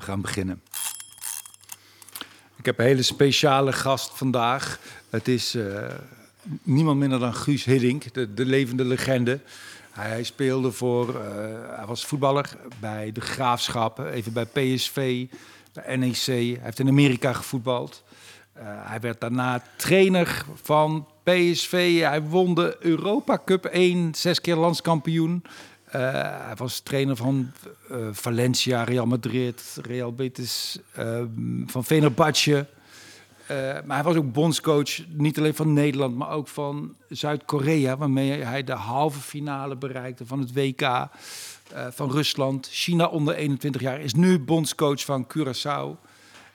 We gaan beginnen. Ik heb een hele speciale gast vandaag. Het is uh, niemand minder dan Guus Hiddink, de, de levende legende. Hij speelde voor, uh, hij was voetballer bij de Graafschappen, even bij PSV, NEC. Hij heeft in Amerika gevoetbald. Uh, hij werd daarna trainer van PSV. Hij won de Europa Cup 1, zes keer landskampioen. Uh, hij was trainer van uh, Valencia, Real Madrid, Real Betis, uh, van Fenerbahce. maar hij was ook bondscoach, niet alleen van Nederland, maar ook van Zuid-Korea, waarmee hij de halve finale bereikte van het WK van Rusland. China onder 21 jaar is nu bondscoach van Curaçao.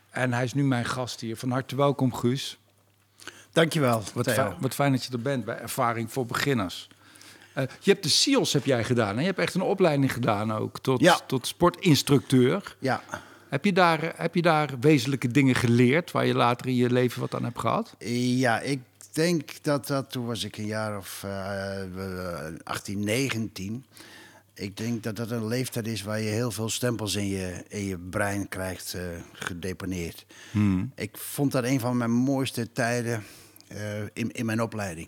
En hij is nu mijn gast hier. Van harte welkom, Guus. Dankjewel. Wat, fijn, wat fijn dat je er bent bij Ervaring voor Beginners. Uh, je hebt de SEALS heb jij gedaan. Hè? Je hebt echt een opleiding gedaan ook tot, ja. tot sportinstructeur. Ja. Heb je, daar, heb je daar wezenlijke dingen geleerd waar je later in je leven wat aan hebt gehad? Ja, ik denk dat dat, toen was ik een jaar of uh, 18, 19. Ik denk dat dat een leeftijd is waar je heel veel stempels in je, in je brein krijgt uh, gedeponeerd. Hmm. Ik vond dat een van mijn mooiste tijden uh, in, in mijn opleiding.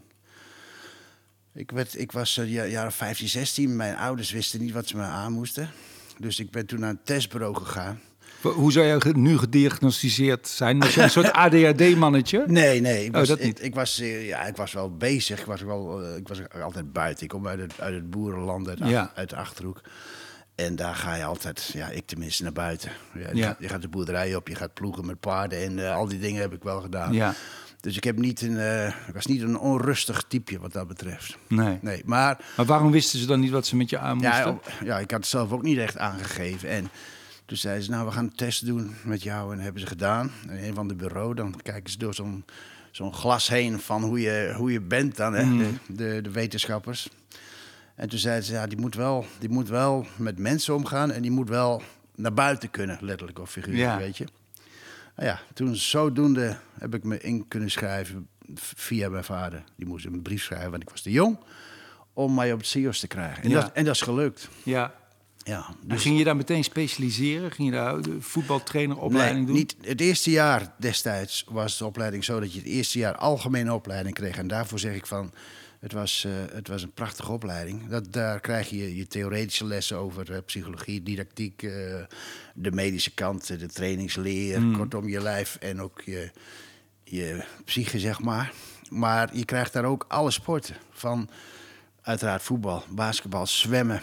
Ik, werd, ik was uh, jaren 15, 16. Mijn ouders wisten niet wat ze me aan moesten. Dus ik ben toen naar een testbureau gegaan. Hoe zou je nu gediagnosticeerd zijn? Was je een soort ADHD-mannetje? Nee, nee. Ik Oh, was, dat niet. Ik, ik was, uh, ja, ik was wel bezig. Ik was, wel, uh, ik was altijd buiten. Ik kom uit het, uit het boerenland, uit, Ja. uit de Achterhoek. En daar ga je altijd, ja, ik tenminste, naar buiten. Ja, je, Ja. gaat, je gaat de boerderij op, je gaat ploegen met paarden. En uh, al die dingen heb ik wel gedaan. Ja, Dus ik, heb niet een, uh, ik was niet een onrustig typeje wat dat betreft. nee. Nee, maar Maar waarom wisten ze dan niet wat ze met je aan moesten? ja, ja, ik had het zelf ook niet echt aangegeven. En toen zeiden ze, nou, we gaan een test doen met jou. En dat hebben ze gedaan. En een van de bureau, dan kijken ze door zo'n zo'n glas heen van hoe je, hoe je bent dan, hè, Mm. de, de, de wetenschappers. En toen zeiden ze, ja, die moet, wel, die moet wel met mensen omgaan en die moet wel naar buiten kunnen, letterlijk of figuurlijk, Ja. weet je. Nou ja, toen zodoende heb ik me in kunnen schrijven via mijn vader. Die moest een brief schrijven, want ik was te jong, om mij op het CIO's te krijgen. En, Ja. dat, en dat is gelukt. Ja. Ja, Dus ging je daar meteen specialiseren? Ging je daar de voetbaltraineropleiding nee, doen? Niet, het eerste jaar destijds was de opleiding zo dat je het eerste jaar algemene opleiding kreeg. En daarvoor zeg ik van, het was, eh, het was een prachtige opleiding. Dat, daar krijg je je theoretische lessen over psychologie, didactiek, eh, de medische kant, eh, de trainingsleer, Mm. kortom je lijf en ook je, je psyche, zeg maar. Maar je krijgt daar ook alle sporten. Van uiteraard voetbal, basketbal, zwemmen,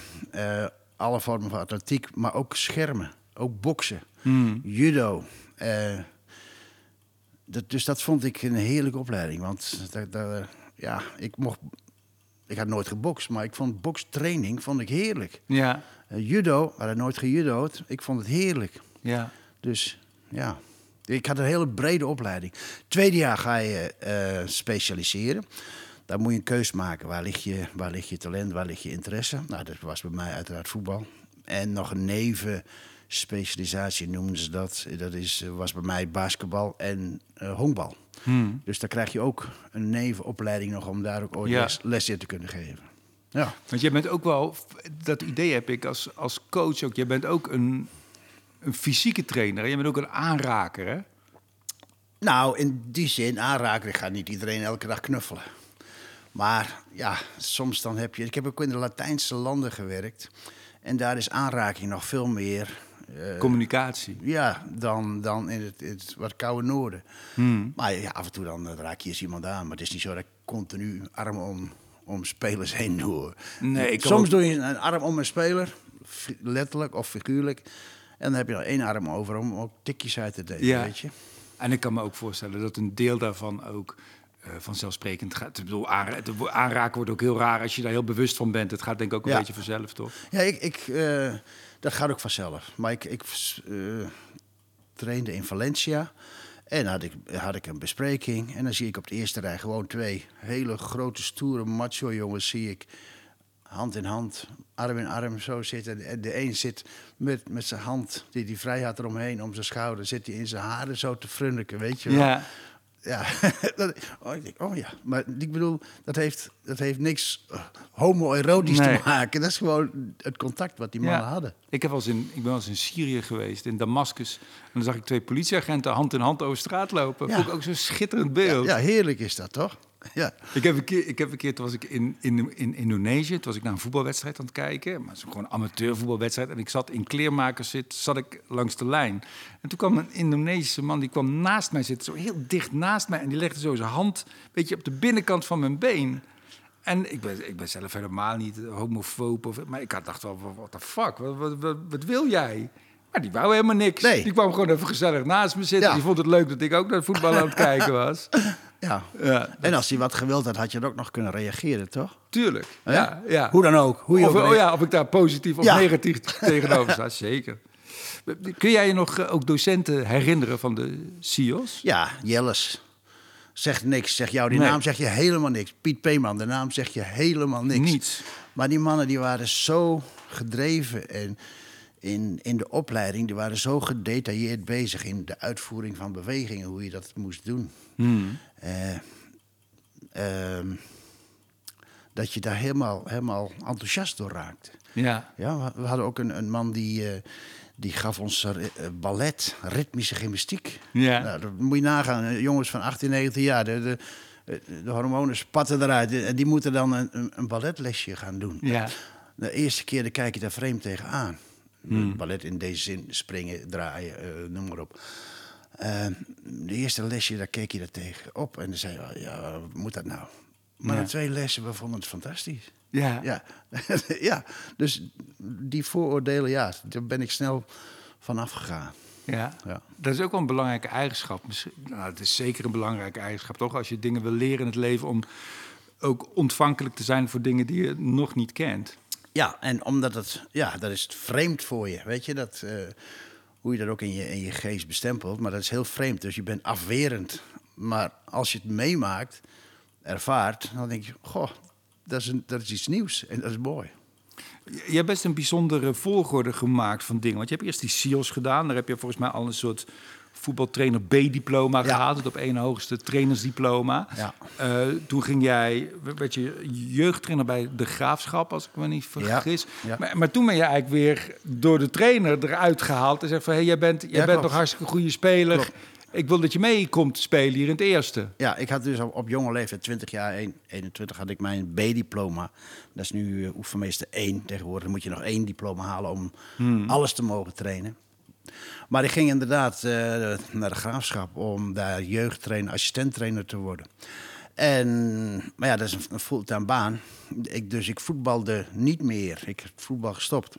alle vormen van atletiek, maar ook schermen, ook boksen, Hmm. judo. dat, dus dat vond ik een heerlijke opleiding. Want dat, dat, ja, ik mocht. Ik had nooit gebokst, maar ik vond bokstraining vond ik heerlijk. Ja, Eh, judo, we hadden nooit gejudo'd. Ik vond het heerlijk. ja. Dus ja, ik had een hele brede opleiding. Tweede jaar ga je eh, specialiseren. Dan moet je een keus maken. Waar ligt, je, waar ligt je talent, waar ligt je interesse? Nou, dat was bij mij uiteraard voetbal. En nog een nevenspecialisatie noemen ze dat. Dat is, was bij mij basketbal en eh honkbal. Hmm. Dus daar krijg je ook een nevenopleiding nog om daar ook ooit Ja. les, in te kunnen geven. Ja. Want jij bent ook wel, dat idee heb ik als, als coach ook. Jij bent ook een, een fysieke trainer. Je bent ook een aanraker, hè? Nou, in die zin, aanraken, ik ga niet iedereen elke dag knuffelen. Maar ja, soms dan heb je... Ik heb ook in de Latijnse landen gewerkt. En daar is aanraking nog veel meer... eh, Communicatie. ja, dan, dan in het, het wat koude noorden. Hmm. Maar ja, af en toe dan eh, raak je eens iemand aan. Maar het is niet zo dat ik continu arm om, om spelers heen doe. hoor. Nee, ik Soms ook- doe je een arm om een speler, letterlijk of figuurlijk. En dan heb je nog één arm over om ook tikjes uit te delen, Ja. weet je. En ik kan me ook voorstellen dat een deel daarvan ook eh, vanzelfsprekend gaat. Ik bedoel, aanraken wordt ook heel raar als je daar heel bewust van bent. Het gaat denk ik ook een Ja. beetje vanzelf, toch? Ja, ik, ik, eh, dat gaat ook vanzelf. Maar ik, ik eh, trainde in Valencia. En had ik, had ik een bespreking. En dan zie ik op de eerste rij gewoon twee hele grote, stoere macho jongens. Zie ik hand in hand, arm in arm zo zitten. En de een zit met, met zijn hand, die hij vrij had eromheen, om zijn schouder. Zit hij in zijn haren zo te frunniken, weet je wel. Ja. Ja, dat, oh, ik denk, oh ja, maar ik bedoel, dat heeft, dat heeft niks uh, homoerotisch Nee. te maken. Dat is gewoon het contact wat die mannen Ja. hadden. Ik, heb eens in, ik ben wel eens in Syrië geweest, in Damascus. En dan zag ik twee politieagenten hand in hand over straat lopen. Ja. Vond ik ook zo'n schitterend beeld. Ja, heerlijk is dat toch? Ja, Ik heb een keer, ik heb een keer toen was ik in, in, in Indonesië, toen was ik naar een voetbalwedstrijd aan het kijken, maar is gewoon amateurvoetbalwedstrijd. En ik zat in kleermakers zit, zat ik langs de lijn. En toen kwam een Indonesische man, die kwam naast mij zitten, zo heel dicht naast mij. En die legde zo zijn hand, weet je, op de binnenkant van mijn been. En ik ben, ik ben zelf helemaal niet homofoob, of, maar ik had dacht wel, what the fuck, wat, wat, wat, wat wil jij? Maar die wou helemaal niks. Nee. Die kwam gewoon even gezellig naast me zitten. Ja. Die vond het leuk dat ik ook naar voetbal aan het kijken was. ja. Ja, En als hij wat gewild had, had je er ook nog kunnen reageren, toch? tuurlijk. Ja, ja. Hoe dan ook. Hoe je of, ook oh ja, of ik daar positief of negatief tegenover sta, zeker. Kun jij je nog eh, ook docenten herinneren van de CIO's? Ja, Jelles. Zegt niks. Zeg jou die Nee. naam zeg je helemaal niks. Piet Peeman, de naam zeg je helemaal niks. Niets. Maar die mannen die waren zo gedreven en in, in de opleiding, die waren zo gedetailleerd bezig in de uitvoering van bewegingen, hoe je dat moest doen. Hmm. Eh, ehm, dat je daar helemaal, helemaal enthousiast door raakte. Ja. Ja, we, hadden ook een, een man die, eh, die gaf ons eh, ballet, ritmische gymnastiek. Ja. Nou, dat moet je nagaan. Jongens van 18, 19 jaar, de, de, de hormonen spatten eruit. En die moeten dan een, een, een balletlesje gaan doen. Ja. De eerste keer dan kijk je daar vreemd tegenaan. Ballet in deze zin, springen, draaien, eh, noem maar op. Eh, de eerste lesje, daar keek je er tegen op. En dan zei je, ja, moet dat nou? Maar Ja. de twee lessen, we vonden het fantastisch. Ja. Ja. ja, dus die vooroordelen, ja, daar ben ik snel van afgegaan. Ja. Ja. Dat is ook wel een belangrijke eigenschap. Nou, het is zeker een belangrijke eigenschap, toch? Als je dingen wil leren in het leven om ook ontvankelijk te zijn voor dingen die je nog niet kent. Ja, en omdat het, ja, dat is vreemd voor je, weet je, dat, eh, hoe je dat ook in je, in je geest bestempelt, maar dat is heel vreemd, dus je bent afwerend. Maar als je het meemaakt, ervaart, dan denk je, goh, dat is, dat is iets nieuws en dat is mooi. Je hebt best een bijzondere volgorde gemaakt van dingen. Want je hebt eerst die SEALS gedaan. Daar heb je volgens mij al een soort voetbaltrainer B-diploma Ja. gehaald. Het op één hoogste trainersdiploma. Ja. Eh, toen ging jij, werd je jeugdtrainer bij de Graafschap, als ik me niet vergis. Ja. Maar, maar toen ben je eigenlijk weer door de trainer eruit gehaald. En zegt van, hey, jij bent, jij bent klopt. nog hartstikke goede speler. Klopt. Ik wil dat je mee komt spelen hier in het eerste. Ja, ik had dus op, op jonge leeftijd, 20 jaar, 1, 21, had ik mijn B-diploma. Dat is nu uh, oefenmeester 1. Tegenwoordig moet je nog één diploma halen om alles te mogen trainen. Maar ik ging inderdaad eh, naar de graafschap om daar jeugdtrainer, assistenttrainer te worden. En, maar ja, dat is een, fulltime baan. Dus ik voetbalde niet meer. Ik heb voetbal gestopt.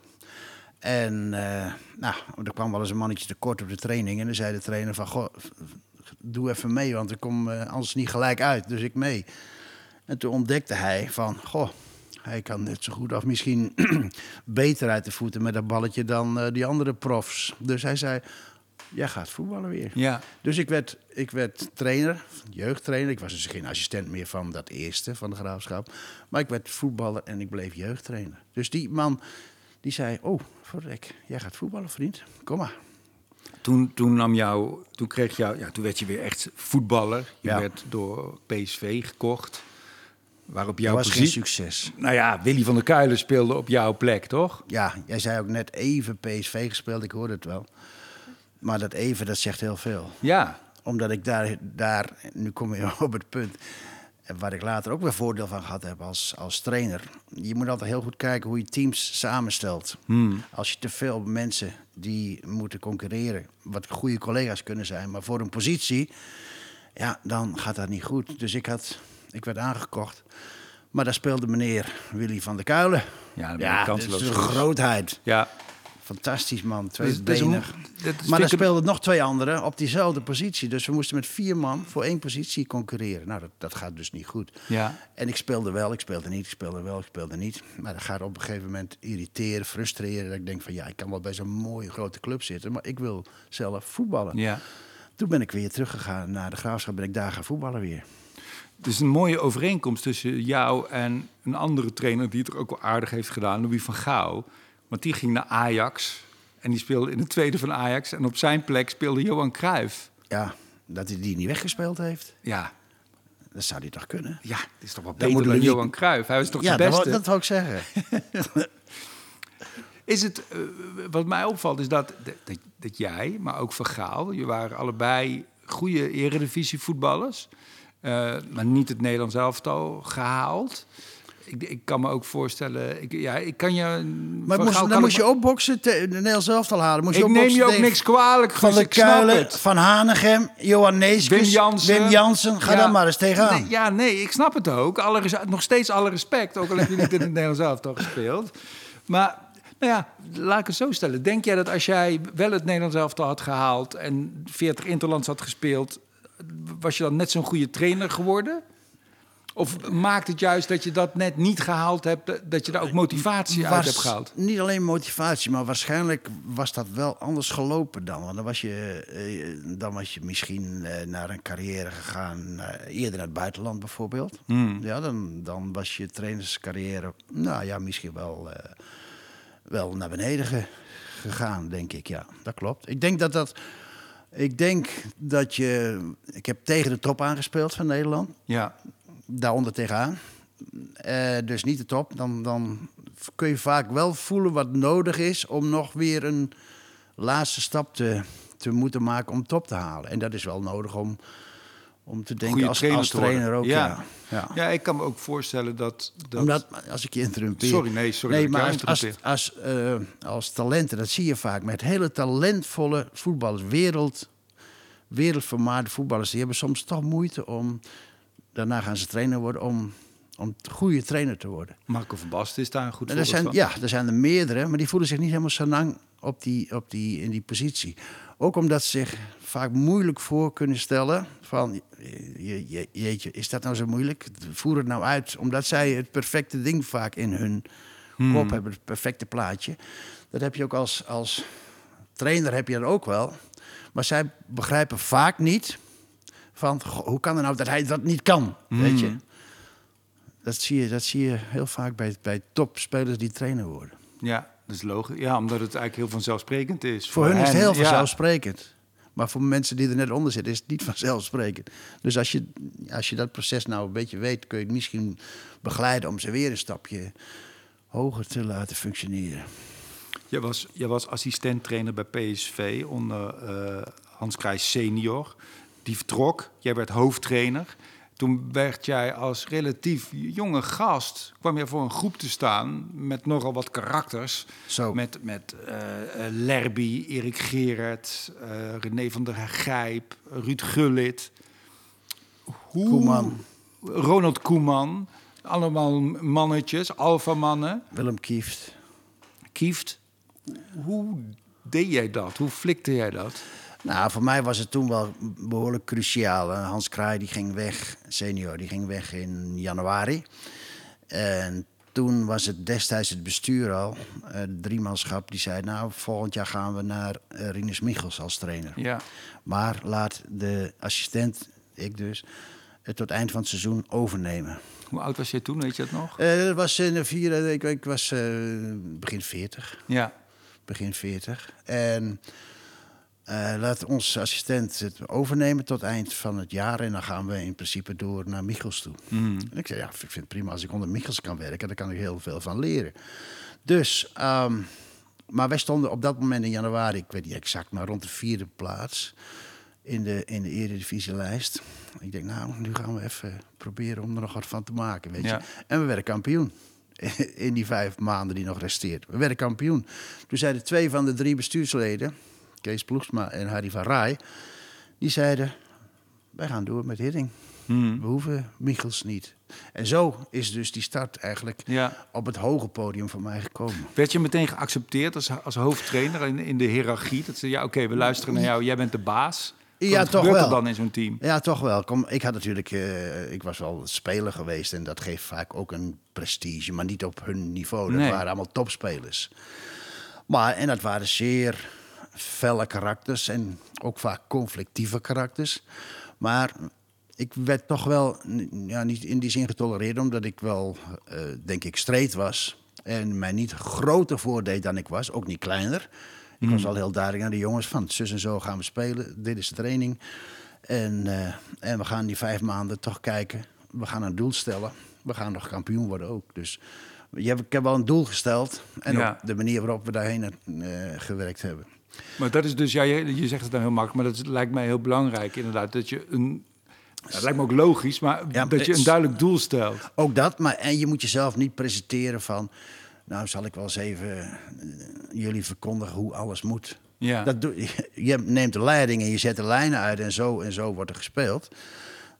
En eh, nou, er kwam wel eens een mannetje tekort op de training. En dan zei de trainer van, goh, doe even mee, want ik kom eh, anders niet gelijk uit. Dus ik mee. En toen ontdekte hij van, goh, hij kan net zo goed of misschien beter uit de voeten met dat balletje dan eh, die andere profs. Dus hij zei, jij gaat voetballen weer. Ja. Dus ik werd, ik werd trainer, jeugdtrainer. Ik was dus geen assistent meer van dat eerste, van de graafschap. Maar ik werd voetballer en ik bleef jeugdtrainer. Dus die man, die zei, oh, verrek, jij gaat voetballen, vriend. Kom maar. Toen, toen, nam jou, toen, kreeg jou, ja, toen werd je weer echt voetballer. Je Ja. werd door PSV gekocht. Waarop jouw was geen succes. Nou ja, Willy van der Kuilen speelde op jouw plek, toch? Ja, jij zei ook net even PSV gespeeld, ik hoorde het wel. Maar dat even, dat zegt heel veel. Ja. Omdat ik daar, daar nu kom je op het punt, waar ik later ook weer voordeel van gehad heb als, als trainer. Je moet altijd heel goed kijken hoe je teams samenstelt. Als je te veel mensen die moeten concurreren, wat goede collega's kunnen zijn, maar voor een positie, ja, dan gaat dat niet goed. Dus ik, had, ik werd aangekocht. Maar daar speelde meneer Willy van der Kuilen. Ja, dat is een grootheid. Ja. Fantastisch man, Dat twee is- dat is een- benen. dat is- Maar een- speelden nog twee anderen op diezelfde positie. Dus we moesten met vier man voor één positie concurreren. Nou, dat, dat gaat dus niet goed. Ja. En ik speelde wel, ik speelde niet, ik speelde wel, ik speelde niet. Maar dat gaat op een gegeven moment irriteren, frustreren. Dat ik denk van ja, ik kan wel bij zo'n mooie grote club zitten, maar ik wil zelf voetballen. ja. Toen ben ik weer teruggegaan naar de graafschap, ben ik daar gaan voetballen weer. Het is een mooie overeenkomst tussen jou en een andere trainer... die het er ook wel aardig heeft gedaan, Louis van Gaal. Want die ging naar Ajax en die speelde in de tweede van Ajax. En op zijn plek speelde Johan Cruijff. Ja, dat hij die niet weggespeeld heeft. Ja, Dat zou hij toch kunnen? ja, het is toch wel beter dan Johan Cruijff. Hij was toch ja, de dat, beste. wou- dat wou ik zeggen. Is het, eh, wat mij opvalt, is dat, dat, dat jij, maar ook Van Gaal, je waren allebei goede eredivisie voetballers, maar niet het Nederlands elftal gehaald. Ik, ik kan me ook voorstellen, ik, ja, ik kan je... Maar Van moest, Gaal dan moest je opboksen, te- de Nederlands elftal halen. Moest Ik neem je ook niks kwalijk, Van Guus, de Kuilen. Van Hanegem, Johan Neeskens, Wim Jansen. Wim Jansen. Ga Ja. daar maar eens tegenaan. Nee, ja, nee, ik snap het ook. Alle, nog steeds alle respect, ook al heb je niet in het Nederlands elftal gespeeld. Maar, nou ja, laat ik het zo stellen. Denk jij dat als jij wel het Nederlands elftal had gehaald... en 40 interlands had gespeeld... was je dan net zo'n goede trainer geworden? Of maakt het juist dat je dat net niet gehaald hebt... dat je daar ook motivatie uit hebt gehaald? Niet alleen motivatie, maar waarschijnlijk was dat wel anders gelopen dan. Want dan was je, eh, dan was je misschien eh, naar een carrière gegaan, eh, eerder naar het buitenland bijvoorbeeld. Hmm. Ja, dan, dan was je trainerscarrière, nou ja, misschien wel, wel naar beneden ge- gegaan, denk ik. Ja, dat klopt. Ik denk dat dat. Ik denk dat je. Ik heb tegen de top aangespeeld van Nederland Ja, daaronder tegenaan. Eh, dus niet de top. Dan, dan kun je vaak wel voelen wat nodig is om nog weer een laatste stap te, te moeten maken om top te halen. En dat is wel nodig om, om te denken als, trainer als trainer ook. Ja. Ja. Ja. ja, ik kan me ook voorstellen dat... dat Omdat, als ik je interrumpeer. Sorry, nee, sorry ik maar als, als, als, eh, als talenten, dat zie je vaak met hele talentvolle voetballers, wereld, wereldvermaarde voetballers, die hebben soms toch moeite om, daarna gaan ze trainer worden, om, om goede trainer te worden. Marco van Basten is daar een goed voorbeeld zijn, van. ja, er zijn er meerdere, maar die voelen zich niet helemaal zo lang op die, op die, in die positie. Ook omdat ze zich vaak moeilijk voor kunnen stellen van, je, je, jeetje, is dat nou zo moeilijk? Voer het nou uit, omdat zij het perfecte ding vaak in hun kop hebben, het perfecte plaatje. Dat heb je ook als, als trainer heb je dat ook wel. Maar zij begrijpen vaak niet van, goh, hoe kan het nou dat hij dat niet kan, weet je? Dat zie je, dat zie je heel vaak bij, bij topspelers die trainer worden. Ja, dat is logisch. Ja, omdat het eigenlijk heel vanzelfsprekend is. Voor hun is het heel vanzelfsprekend. Maar voor mensen die er net onder zitten, is het niet vanzelfsprekend. Dus als je, als je dat proces nou een beetje weet, kun je het misschien begeleiden om ze weer een stapje hoger te laten functioneren. Jij was, jij was assistent-trainer bij PSV onder eh, Hans Krijs senior. Die vertrok, jij werd hoofdtrainer. Toen werd jij als relatief jonge gast... kwam je voor een groep te staan met nogal wat karakters. Zo. Met, met eh, Lerby, Erik Gerert, eh, René van der Gijp, Ruud Gullit. Hoe, Koeman. Ronald Koeman. Allemaal mannetjes, alfamannen. Willem Kieft. Kieft, hoe deed jij dat? Hoe flikte jij dat? Nou, voor mij was het toen wel behoorlijk cruciaal. Hans Kraai die ging weg, senior, die ging weg in januari. En toen was het destijds het bestuur al, het driemanschap, die zei... nou, volgend jaar gaan we naar eh, Rinus Michels als trainer. Ja. Maar laat de assistent, ik dus, het tot eind van het seizoen overnemen. Hoe oud was jij toen, weet je dat nog? Eh, dat was in de vier, ik, ik was eh, begin 40 Ja. begin 40. En eh, laat onze assistent het overnemen tot eind van het jaar. En dan gaan we in principe door naar Michels toe. En ik zei, ja, ik vind het prima als ik onder Michels kan werken. Daar kan ik heel veel van leren. Dus, ehm, maar wij stonden op dat moment in januari, ik weet niet exact, maar rond de vierde plaats in de, in de eredivisielijst. Ik denk, nou, nu gaan we even proberen om er nog wat van te maken, weet je. En we werden kampioen. In die vijf maanden die nog resteert. We werden kampioen. Toen zeiden twee van de drie bestuursleden, Kees Ploegsma en Harry van Rij, die zeiden: Wij gaan door met Hidding. Hmm. We hoeven Michels niet. En zo is dus die start eigenlijk ja. op het hoge podium voor mij gekomen. Werd je meteen geaccepteerd als, als hoofdtrainer in, in de hiërarchie? Dat ze, ja, oké, we luisteren naar jou, jij bent de baas. Ja, toch wel. dan in zo'n team? Ja, toch wel. Kom, ik had natuurlijk, eh, ik was wel speler geweest en dat geeft vaak ook een prestige, maar niet op hun niveau. Dat Nee. waren allemaal topspelers. Maar, en dat waren zeer felle karakters en ook vaak conflictieve karakters. Maar ik werd toch wel, ja, niet in die zin getolereerd, omdat ik wel, eh, denk ik, streed was. En mij niet groter voordeed dan ik was, ook niet kleiner. Ik was al heel duidelijk aan de jongens van, zus en zo gaan we spelen, dit is de training. En, eh, en we gaan die vijf maanden toch kijken. We gaan een doel stellen. We gaan nog kampioen worden ook. Dus je hebt, ik heb wel een doel gesteld. En Ja. ook de manier waarop we daarheen eh, gewerkt hebben. Maar dat is dus, ja, je, je zegt het dan heel makkelijk, maar dat lijkt mij heel belangrijk inderdaad. Dat je een, ja, dat lijkt me ook logisch, maar Ja, dat je een duidelijk doel stelt. Ook dat, maar en je moet jezelf niet presenteren van... Nou, zal ik wel eens even eh, jullie verkondigen hoe alles moet. Ja. Dat doe, je- neemt de leiding en je zet de lijnen uit en zo en zo wordt er gespeeld.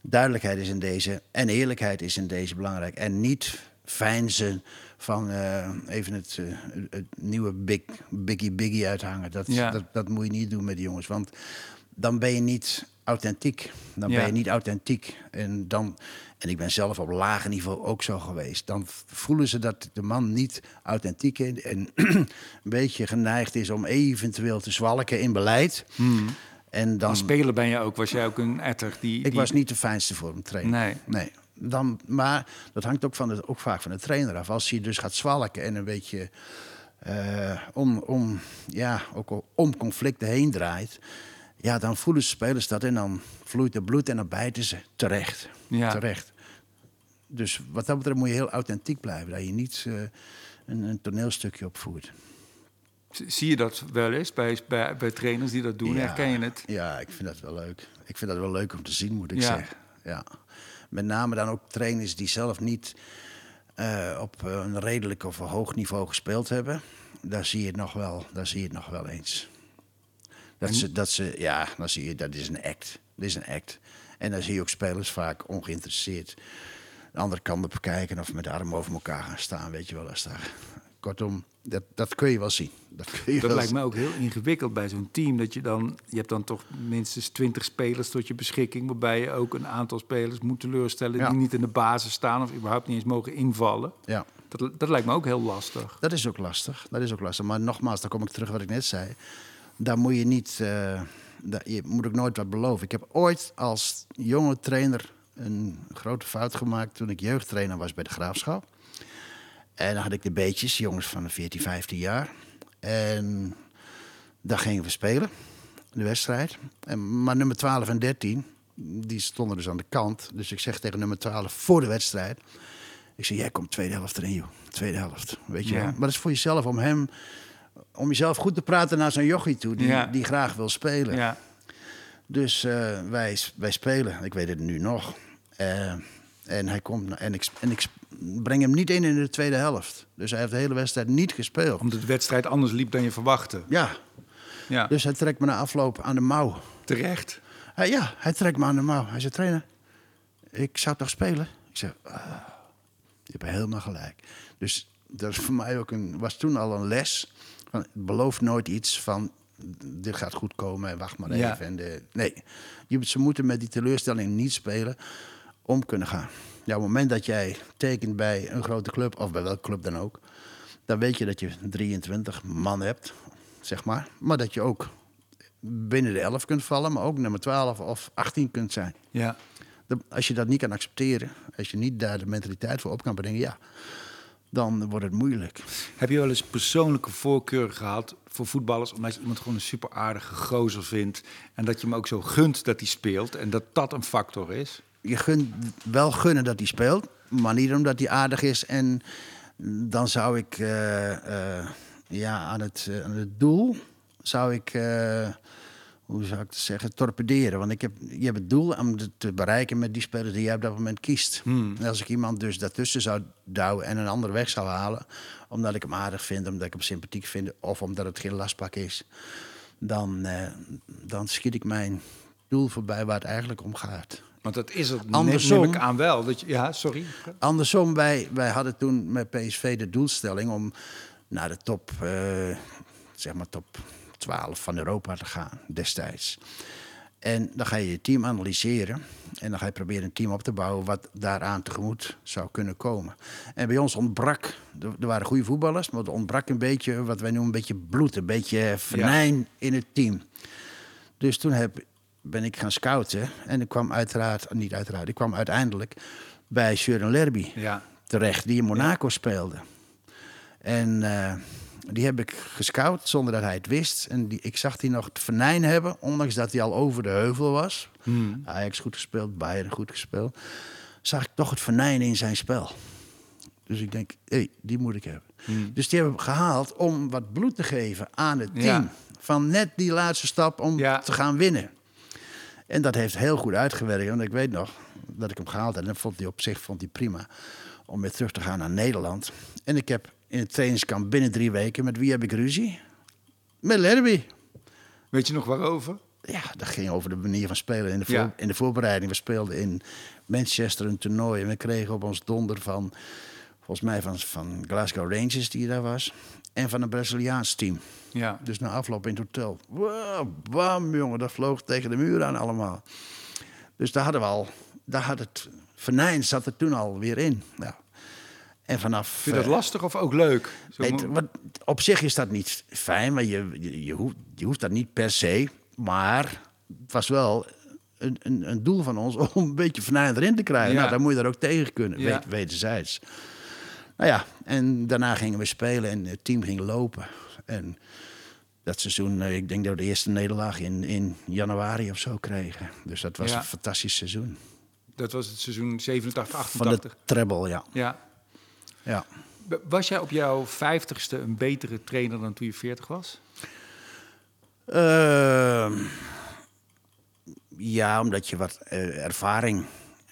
Duidelijkheid is in deze en eerlijkheid is in deze belangrijk. En niet fijnzen van eh, even het, eh, het nieuwe big, Biggie Biggie uithangen. Dat, Ja. dat, dat moet je niet doen met die jongens. Want dan ben je niet authentiek. Dan Ja. ben je niet authentiek. En, dan, en ik ben zelf op lager niveau ook zo geweest. Dan voelen ze dat de man niet authentiek is. En een beetje geneigd is om eventueel te zwalken in beleid. En dan, Als speler ben je ook, was jij ook een etter die... ik die- was niet de fijnste voor hem trainen. Nee. nee. Dan, maar dat hangt ook, van de, ook vaak van de trainer af. Als hij dus gaat zwalken en een beetje eh, om, om, ja, ook om conflicten heen draait... Ja, dan voelen spelers dat en dan vloeit er bloed en dan bijten ze. Terecht. Ja. Terecht. Dus wat dat betreft moet je heel authentiek blijven. Dat je niet eh, een, een toneelstukje opvoert. Zie je dat wel eens bij, bij, bij trainers die dat doen? Ja. Herken je het? Ja, ik vind dat wel leuk. Ik vind dat wel leuk om te zien, moet ik Ja. zeggen. Ja. Met name dan ook trainers die zelf niet eh, op een redelijk of een hoog niveau gespeeld hebben. Daar zie je het nog wel, daar zie je het nog wel eens. Dat ze, dat ze, ja, dan zie je, dat is een act. Dat is een act. En dan zie je ook spelers vaak ongeïnteresseerd de andere kant op kijken of met de armen over elkaar gaan staan, weet je wel. Als daar. Kortom, dat, dat kun je wel zien. Dat, kun je Dat wel lijkt me ook heel ingewikkeld bij zo'n team. Dat je dan, je hebt dan toch minstens twintig spelers tot je beschikking. Waarbij je ook een aantal spelers moet teleurstellen Ja. die niet in de basis staan of überhaupt niet eens mogen invallen. Ja. Dat, dat lijkt me ook heel lastig. Dat is ook lastig. Dat is ook lastig. Maar nogmaals, dan kom ik terug wat ik net zei. Daar moet je niet. eh, daar- je moet ook nooit wat beloven. Ik heb ooit als jonge trainer een grote fout gemaakt toen ik jeugdtrainer was bij de graafschap. En dan had ik de beetjes, jongens van 14, 15 jaar. En daar gingen we spelen, de wedstrijd. En, maar nummer 12 en 13, die stonden dus aan de kant. Dus ik zeg tegen nummer 12 voor de wedstrijd. Ik zeg, jij komt tweede helft erin, joh. Tweede helft, weet je Ja. wel. Maar dat is voor jezelf, om hem... Om jezelf goed te praten naar zo'n jochie toe, die, Ja. die graag wil spelen. Ja, Dus eh, wij, wij spelen, ik weet het nu nog. Eh, en hij komt en ik, en ik breng hem niet in in de tweede helft. Dus hij heeft de hele wedstrijd niet gespeeld. omdat de wedstrijd anders liep dan je verwachtte. Ja, Ja, dus hij trekt me na afloop aan de mouw. terecht. Hij, ja, hij trekt me aan de mouw. Hij zegt, trainer, ik zou toch spelen? Ik zeg, ah, je hebt helemaal gelijk. Dus dat is voor mij ook een, was toen al een les. Van, beloof nooit iets van, dit gaat goed komen en wacht maar Ja. even. En de, nee, je, ze moeten met die teleurstelling niet spelen om kunnen gaan. Ja, op het moment dat jij tekent bij een grote club, of bij welke club dan ook... dan weet je dat je 23 man hebt, zeg maar. Maar dat je ook binnen de 11 kunt vallen, maar ook nummer 12 of 18 kunt zijn. Ja. Als je dat niet kan accepteren, als je niet daar de mentaliteit voor op kan brengen, ja, dan wordt het moeilijk. Heb je wel eens persoonlijke voorkeur gehad voor voetballers... omdat je iemand gewoon een super aardige gozer vindt... en dat je hem ook zo gunt dat hij speelt... en dat dat een factor is? Je gunt wel gunnen dat hij speelt, maar niet omdat hij aardig is. En dan zou ik eh, eh, ja, aan, het, eh, aan het doel, zou ik, hoe zou ik het zeggen, torpederen. Want ik heb, je hebt het doel om het te bereiken met die spelers die jij op dat moment kiest. En als ik iemand dus daartussen zou douwen en een ander weg zou halen, omdat ik hem aardig vind, omdat ik hem sympathiek vind, of omdat het geen lastpak is, dan, dan schiet ik mijn doel voorbij waar het eigenlijk om gaat. Want dat is het, Andersom- neem ik aan wel. Dat je, ja, sorry. Andersom, wij, wij hadden toen met PSV de doelstelling om naar de top, eh, zeg maar top 12 van Europa te gaan destijds. En dan ga je je team analyseren en dan ga je proberen een team op te bouwen wat daaraan tegemoet zou kunnen komen. En bij ons ontbrak, er, er waren goede voetballers, maar er ontbrak een beetje wat wij noemen een beetje bloed, een beetje venijn in het team. Dus toen heb, ben ik gaan scouten en ik kwam uiteraard, niet uiteraard, ik kwam uiteindelijk bij Søren Lerby Ja. terecht, die in Monaco speelde. En, eh, Die heb ik gescout zonder dat hij het wist. En die, ik zag die nog het venijn hebben, ondanks dat hij al over de heuvel was. Ajax goed gespeeld, Bayern goed gespeeld. Zag ik toch het venijn in zijn spel. Dus ik denk, hé, hey, die moet ik hebben. Dus die hebben we gehaald om wat bloed te geven aan het team. Ja. Van net die laatste stap om Ja. te gaan winnen. En dat heeft heel goed uitgewerkt. Want ik weet nog dat ik hem gehaald had. En dat vond hij op zich vond hij prima. Om weer terug te gaan naar Nederland. En ik heb in het trainingskamp binnen drie weken... met wie heb ik ruzie? Met Lerby. Weet je nog waarover? Ja, dat ging over de manier van spelen in de, Ja. in de voorbereiding. We speelden in Manchester een toernooi. En we kregen op ons donder van... volgens mij van, van Glasgow Rangers die daar was. En van een Braziliaans team. Ja. Dus na afloop in het hotel. Wow, bam, jongen, dat vloog tegen de muur aan allemaal. Dus daar hadden we al, daar had het venijn zat er toen al weer in. Ja. En vanaf. Vind je dat eh, lastig of ook leuk? Nee, wat, op zich is dat niet fijn, maar je, je, je, hoeft, je hoeft dat niet per se. Maar het was wel een, een, een doel van ons om een beetje venijn erin te krijgen. Ja. Nou, dan moet je daar ook tegen kunnen, Ja. weet, wederzijds. Nou ja, en daarna gingen we spelen en het team ging lopen. En dat seizoen, eh, ik denk dat we de eerste nederlaag in, in januari of zo kregen. Dus dat was Ja. een fantastisch seizoen. Dat was het seizoen 87, Van de 88. treble, ja. Ja. ja. Was jij op jouw vijftigste een betere trainer dan toen je 40 was? Ehm, ja, omdat je wat eh, ervaring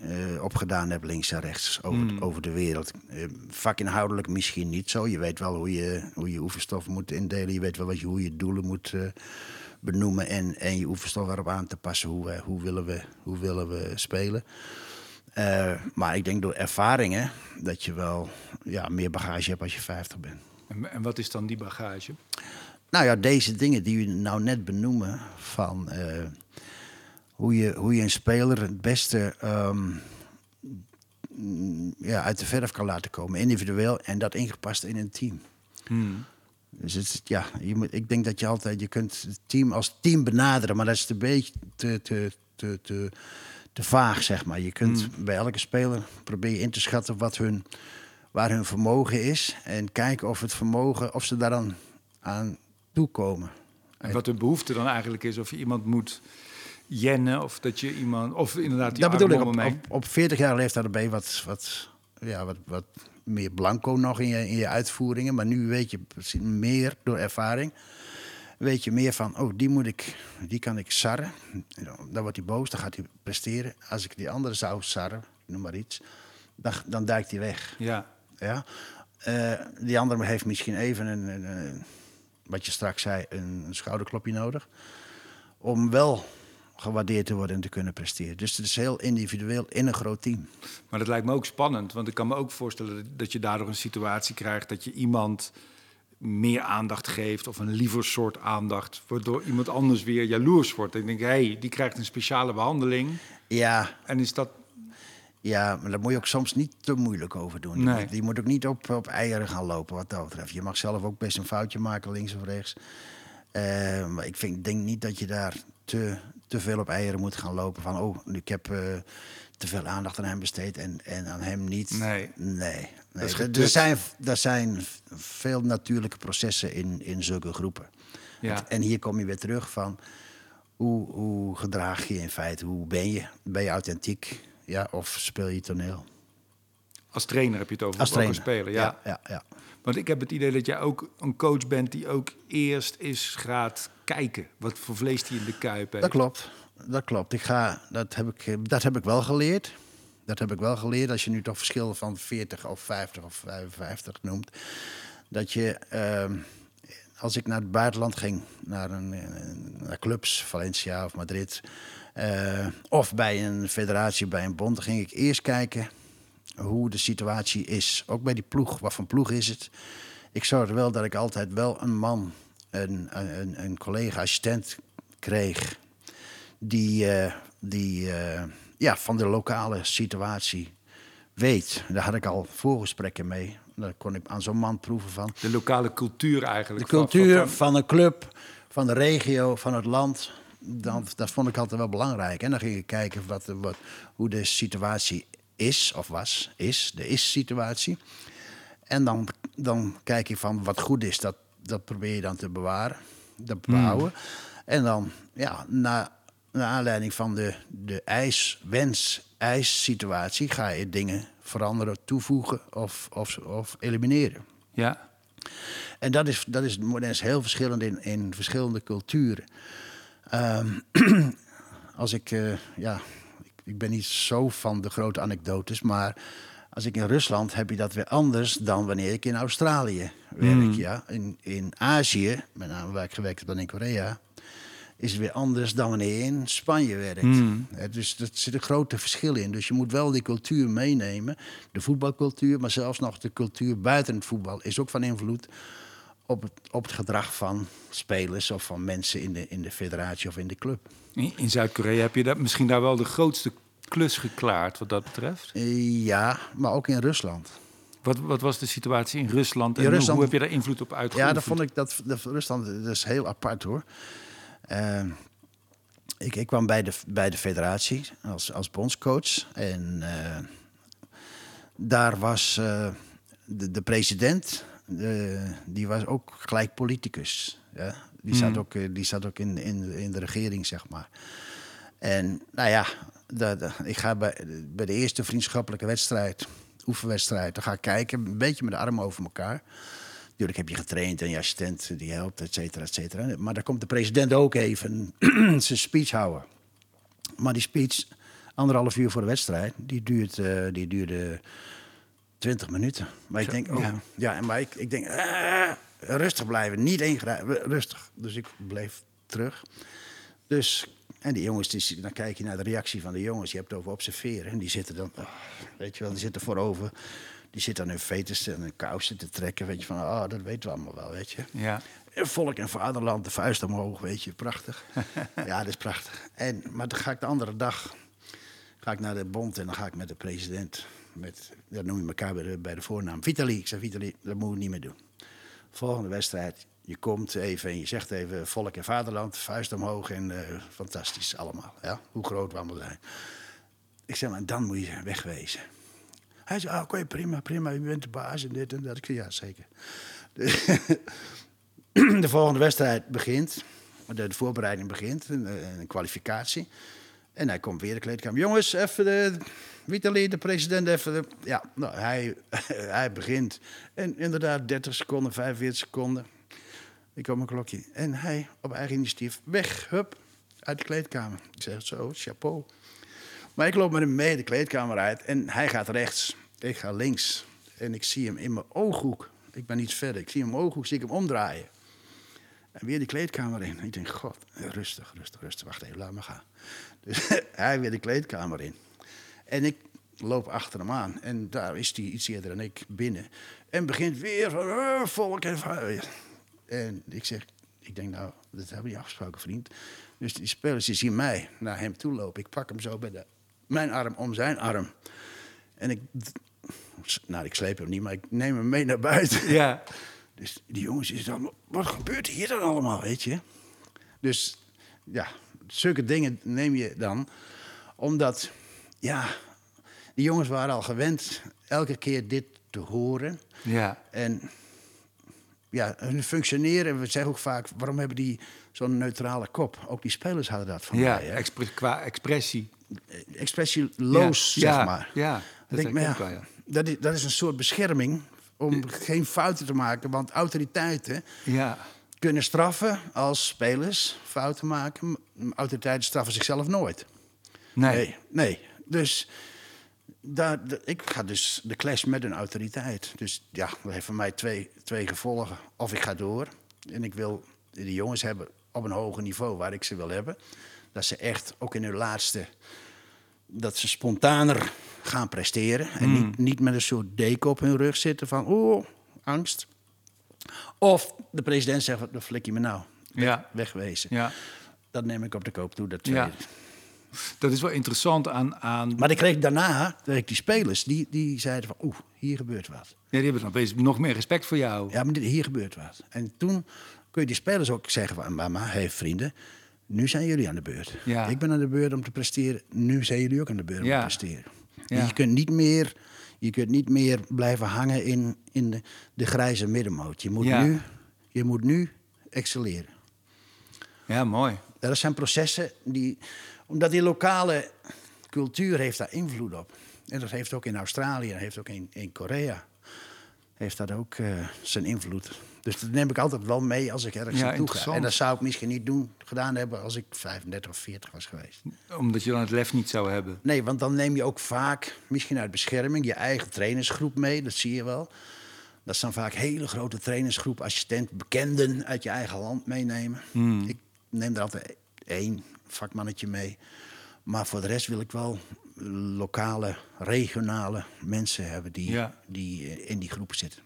eh, opgedaan hebt links en rechts over, over de wereld. Eh, vakinhoudelijk misschien niet zo. Je weet wel hoe je, hoe je oefenstoffen moet indelen. Je weet wel wat je, hoe je doelen moet eh, benoemen en, en je oefenstof erop aan te passen. Hoe, we- hoe, willen, we, hoe willen we spelen? Maar ik denk door ervaringen dat je wel ja, meer bagage hebt als je 50 bent. En, en wat is dan die bagage? Nou ja, deze dingen die u nou net benoemen, van hoe, je, hoe je een speler het beste ehm, ja, uit de verf kan laten komen, individueel en dat ingepast in een team. Dus het, ja, je moet, ik denk dat je altijd, je kunt het team als team benaderen, maar dat is een beetje te, te, te, te, te vaag, zeg maar. Je kunt bij elke speler proberen in te schatten wat hun, waar hun vermogen is en kijken of het vermogen, of ze daar dan aan toekomen. En wat de behoefte dan eigenlijk is, of je iemand moet jennen, of dat je iemand, of inderdaad die dat bedoel ik, op, op, op 40 jaar leeftijd ben je wat, wat, ja, wat, wat meer blanco nog in je, in je uitvoeringen. Maar nu weet je meer door ervaring. Weet je meer van, oh, die moet ik, die kan ik sarren. Dan wordt hij boos, dan gaat hij presteren. Als ik die andere zou sarren, noem maar iets, dan, dan duikt hij weg. Ja, Ja? Eh, die andere heeft misschien even een, een, een- wat je straks zei, een, een schouderklopje nodig. Om wel gewaardeerd te worden en te kunnen presteren. Dus het is heel individueel in een groot team. maar dat lijkt me ook spannend, want ik kan me ook voorstellen dat je daardoor een situatie krijgt dat je iemand meer aandacht geeft of een liever soort aandacht, waardoor iemand anders weer jaloers wordt. En ik denk, hé, hey, die krijgt een speciale behandeling. Ja, En is dat ja, maar daar moet je ook soms niet te moeilijk over doen. Je, Nee. moet, je moet ook niet op, op eieren gaan lopen wat dat betreft. Je mag zelf ook best een foutje maken, links of rechts. Eh, maar ik vind, denk niet dat je daar te, te veel op eieren moet gaan lopen. Van, oh, ik heb eh, te veel aandacht aan hem besteed en, en aan hem niet. Nee. Nee. nee. Er- er, zijn, er zijn veel natuurlijke processen in, in zulke groepen. Ja. En hier kom je weer terug van... Hoe, hoe gedraag je in feite? Hoe ben je? Ben je authentiek? Ja, of speel je toneel? als trainer heb je het over, Als trainer. spelen. Ja. ja, ja. Want ik heb het idee dat jij ook een coach bent die ook eerst eens gaat kijken. Wat voor vlees die in de kuip heeft. Dat klopt. Dat klopt. Ik ga, dat, heb ik, dat heb ik wel geleerd. Dat heb ik wel geleerd. Als je nu toch verschillen van 40 of 50 of 55 noemt. Dat je, ehm, als ik naar het buitenland ging, naar, een, naar clubs, Valencia of Madrid. eh, of bij een federatie, bij een bond, ging ik eerst kijken hoe de situatie is. Ook bij die ploeg. Wat voor ploeg is het? Ik zorgde wel dat ik altijd wel een man, een, een, een collega-assistent kreeg die, eh, die eh, ja, van de lokale situatie weet. Daar had ik al voorgesprekken mee. Daar kon ik aan zo'n man proeven van. De lokale cultuur De eigenlijk. van- cultuur van- van een club, van de regio, van het land. Dat, dat vond ik altijd wel belangrijk. En dan ging ik kijken wat, wat, hoe de situatie is, of was, is, de is-situatie. En dan, dan kijk ik van wat goed is, dat dat probeer je dan te bewaren, te behouden. En dan, ja, na, naar aanleiding van de, de eis, wens, eis-situatie ga je dingen veranderen, toevoegen of, of, of elimineren. Ja. En dat is, dat is, dat is heel verschillend in, in verschillende culturen. Ehm, als ik, eh, ja, ik, ben niet zo van de grote anekdotes, maar als ik in Rusland heb je dat weer anders dan wanneer ik in Australië werk. Ja? In, in Azië, met name waar ik gewerkt heb dan in Korea, is het weer anders dan wanneer je in Spanje werkt. Dus er zit een grote verschil in. Dus je moet wel die cultuur meenemen, de voetbalcultuur, maar zelfs nog de cultuur buiten het voetbal is ook van invloed op het, op het gedrag van spelers of van mensen in de, in de federatie of in de club. In Zuid-Korea heb je dat, misschien daar wel de grootste klus geklaard wat dat betreft. Eh, Ja, maar ook in Rusland. Wat, wat was de situatie in Rusland en In Rusland- hoe heb je daar invloed op uitgeoefend? Ja, dat vond ik dat, dat Rusland dat is heel apart hoor. Eh, ik, ik kwam bij de, bij de federatie als, als bondscoach. En eh, daar was de, de president, eh, die was ook gelijk politicus. Ja? Die, zat ook, eh, die zat ook in, in, in de regering, zeg maar. En nou ja, dat- ik ga bij, bij de eerste vriendschappelijke wedstrijd, oefenwedstrijd, dan ga ik kijken, een beetje met de armen over elkaar. Natuurlijk heb je getraind en je assistent die helpt, et cetera, et cetera. Maar dan komt de president ook even zijn speech houden. Maar die speech, anderhalf uur voor de wedstrijd, die, duurt, eh, die duurde 20 minuten. Maar ik denk, oh, ja. ja. maar ik, ik denk, ah, rustig blijven, niet ingrijpen, rustig. Dus ik bleef terug. Dus, en die jongens, die, dan kijk je naar de reactie van de jongens. Je hebt het over observeren. En die zitten dan, ah, weet je wel, die zitten voorover. Die zitten aan hun fetus en hun kousen te trekken. Weet je van, ah, dat weten we allemaal wel, weet je. Ja. En Volk en vaderland, de vuist omhoog, weet je, prachtig. ja, dat is prachtig. En, maar dan ga ik de andere dag ga ik naar de bond en dan ga ik met de president, met, dat noem je elkaar bij de, voornaam, Vitali. Ik zeg, Vitali, dat moeten we niet meer doen. Volgende wedstrijd, je komt even en je zegt even volk en vaderland, vuist omhoog en eh, fantastisch allemaal. Ja? Hoe groot we allemaal zijn. Ik zeg, maar dan moet je wegwezen. Hij zei, ah, oké, prima, prima, je bent de baas en dit en dat. Ik zei, ja, zeker. de volgende wedstrijd begint. De, voorbereiding begint, een, een kwalificatie. En hij komt weer de kleedkamer. Jongens, even de... Vitali, de president, even... De, ja, nou, hij, hij begint. En inderdaad, 30 seconden, 45 seconden. Ik kom een klokje. En hij, op eigen initiatief, weg, hup, uit de kleedkamer. Ik zeg zo, chapeau. Maar ik loop met hem mee de kleedkamer uit en hij gaat rechts. Ik ga links. En ik zie hem in mijn ooghoek. Ik ben iets verder. Ik zie hem in mijn ooghoek, zie ik hem omdraaien. En weer die kleedkamer in. Ik denk, god, rustig, rustig, rustig. Wacht even, laat me gaan. Dus hij weer de kleedkamer in. En ik loop achter hem aan. En daar is hij iets eerder dan ik binnen. En begint weer van, "Eh, volk en... va-" En ik zeg, ik denk, nou, dat hebben we niet afgesproken, vriend. Dus die spelers die zien mij naar hem toe lopen. Ik pak hem zo bij de, mijn arm om zijn arm. En ik, nou, ik sleep hem niet, maar ik neem hem mee naar buiten. Ja. Dus die jongens is dan, wat gebeurt hier dan allemaal, weet je? Dus ja, zulke dingen neem je dan, omdat, ja, die jongens waren al gewend elke keer dit te horen. Ja. En ja, hun functioneren, we zeggen ook vaak, waarom hebben die zo'n neutrale kop? Ook die spelers hadden dat van Ja, mij. expre- qua expressie. Expressieloos, Ja, zeg ja, maar. ja, dat denk maar ik ja, wel, dat, is, dat is een soort bescherming om geen fouten te maken. Want autoriteiten Ja. kunnen straffen als spelers fouten maken. Autoriteiten straffen zichzelf nooit. Nee. Nee, nee. Dus daar, ik ga dus de clash met een autoriteit. Dus ja, dat heeft voor mij twee, twee gevolgen. Of ik ga door en ik wil de jongens hebben op een hoger niveau waar ik ze wil hebben. Dat ze echt ook in hun laatste, dat ze spontaner gaan presteren. En niet, niet met een soort deken op hun rug zitten van, oh, angst. Of de president zegt, dan flik je me nou. Ja. Wegwezen. Ja. Dat neem ik op de koop toe, dat Ja. Dat is wel interessant aan... aan Maar ik kreeg daarna, kreeg ik die spelers, die, die zeiden van, oeh, hier gebeurt wat. ja, die hebben dan opeens nog meer respect voor jou. Ja, maar dit, hier gebeurt wat. En toen kun je die spelers ook zeggen van, mama, hey, vrienden, nu zijn jullie aan de beurt. Ja. Ik ben aan de beurt om te presteren, nu zijn jullie ook aan de beurt om Ja. te presteren. Ja. Je kunt niet meer, je kunt niet meer blijven hangen in, in de, de grijze middenmoot. Je moet nu Je moet nu excelleren. Ja, mooi. Dat zijn processen die, omdat die lokale cultuur heeft daar invloed op. En dat heeft ook in Australië, dat heeft ook in, in Korea, heeft dat ook eh, zijn invloed. Dus dat neem ik altijd wel mee als ik ergens Ja, naartoe ga. En dat zou ik misschien niet doen, gedaan hebben als ik 35 of 40 was geweest. Omdat je dan het lef niet zou hebben. Nee, want dan neem je ook vaak, misschien uit bescherming, je eigen trainersgroep mee. Dat zie je wel. Dat dan vaak hele grote trainersgroep, assistent, bekenden uit je eigen land meenemen. Ik neem er altijd één vakmannetje mee. Maar voor de rest wil ik wel lokale, regionale mensen hebben die, Ja. die eh, in die groep zitten.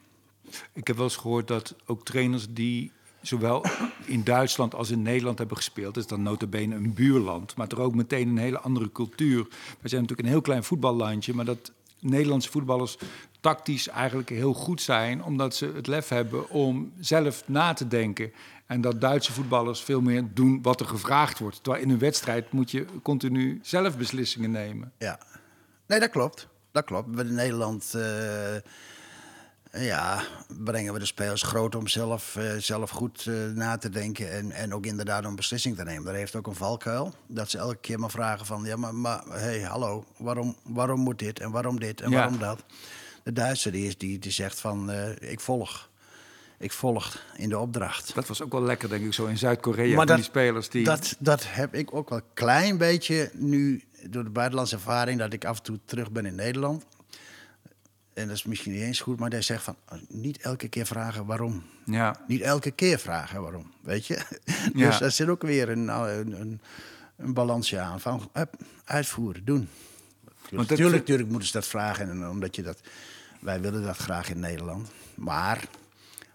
Ik heb wel eens gehoord dat ook trainers die zowel in Duitsland als in Nederland hebben gespeeld, is dan notabene een buurland, maar toch ook meteen een hele andere cultuur. We zijn natuurlijk een heel klein voetballandje, maar dat Nederlandse voetballers tactisch eigenlijk heel goed zijn, omdat ze het lef hebben om zelf na te denken. En dat Duitse voetballers veel meer doen wat er gevraagd wordt. Terwijl in een wedstrijd moet je continu zelf beslissingen nemen. Ja, nee, dat klopt. Dat klopt. In Nederland eh, ja, brengen we de spelers groot om zelf, eh, zelf goed eh, na te denken en, en ook inderdaad een beslissing te nemen. Dat heeft ook een valkuil. Dat ze elke keer maar vragen van, ja, maar, maar hey, hallo, waarom, waarom moet dit en waarom dit en Ja. waarom dat? De Duitser die, is, die, die zegt van, eh, ik volg. Ik volg in de opdracht. Dat was ook wel lekker, denk ik, zo in Zuid-Korea. Die spelers die. Dat, dat heb ik ook wel een klein beetje nu door de buitenlandse ervaring, dat ik af en toe terug ben in Nederland. En dat is misschien niet eens goed, maar hij zegt van eh, niet elke keer vragen waarom. Ja, Niet elke keer vragen waarom, weet je. Ja. dus daar zit ook weer een, een, een, een balansje aan van uitvoeren, doen. Want dat- Natuurlijk, natuurlijk moeten ze dat vragen, en omdat je dat, wij willen dat graag in Nederland. Maar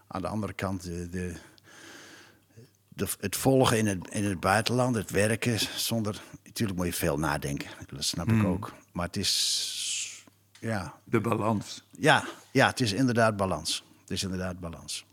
aan de andere kant, de, de, de- het volgen in het, in het buitenland, het werken zonder. Natuurlijk moet je veel nadenken, dat snap Hmm. ik ook. Maar het is. Ja, de balans. ja, ja, het is inderdaad balans. Het is inderdaad balans.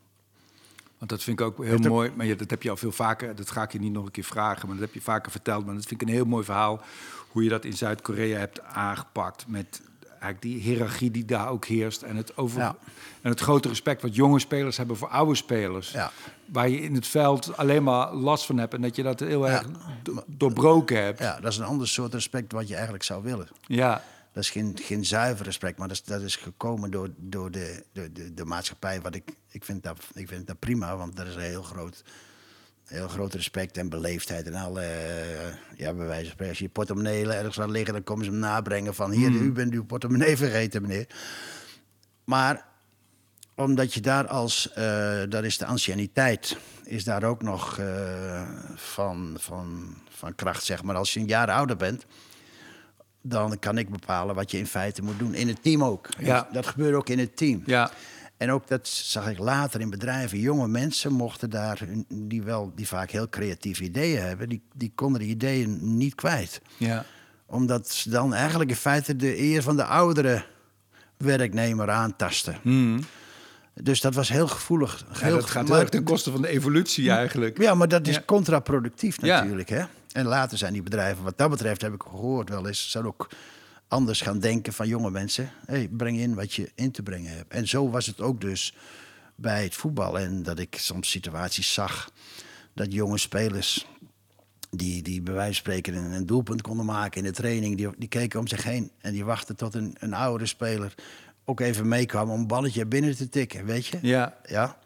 Want dat vind ik ook heel mooi. Maar ja, dat heb je al veel vaker. Dat ga ik je niet nog een keer vragen. Maar dat heb je vaker verteld. Maar dat vind ik een heel mooi verhaal. Hoe je dat in Zuid-Korea hebt aangepakt. Met eigenlijk die hiërarchie die daar ook heerst. En het, over, Ja. en het grote respect wat jonge spelers hebben voor oude spelers. Ja. Waar je in het veld alleen maar last van hebt. En dat je dat heel Ja. erg do- doorbroken hebt. Ja, dat is een ander soort respect wat je eigenlijk zou willen. Ja. Dat is geen, geen zuiver respect, maar dat is, dat is gekomen door, door de, de, de, de maatschappij. Wat ik, ik, vind dat, ik vind dat prima, want dat is een heel groot, heel groot respect en beleefdheid. En alle, eh, ja, bij wijze van spreken, als je je portemonnee ergens laat liggen, dan komen ze hem nabrengen van... hier, u bent uw portemonnee vergeten, meneer. Maar omdat je daar als, eh, dat is de anciëniteit, is daar ook nog eh, van, van, van kracht, zeg maar. Als je een jaar ouder bent, dan kan ik bepalen wat je in feite moet doen. In het team ook. Ja. Dat gebeurt ook in het team. Ja. En ook dat zag ik later in bedrijven. Jonge mensen mochten daar, die, wel, die vaak heel creatieve ideeën hebben, die, die konden die ideeën niet kwijt. Ja. Omdat ze dan eigenlijk in feite de eer van de oudere werknemer aantasten. Hmm. Dus dat was heel gevoelig. Ja, dat gaat ten koste van de evolutie eigenlijk. Ja, maar dat is Ja. contraproductief natuurlijk. Hè? En later zijn die bedrijven, wat dat betreft, heb ik gehoord wel eens, zijn ook anders gaan denken van jonge mensen. Hey, breng in wat je in te brengen hebt. En zo was het ook dus bij het voetbal. En dat ik soms situaties zag dat jonge spelers die, die bij wijze van spreken een, een doelpunt konden maken in de training, die, die keken om zich heen en die wachten tot een, een oudere speler ook even meekwam om een balletje binnen te tikken, weet je? Ja. Ja.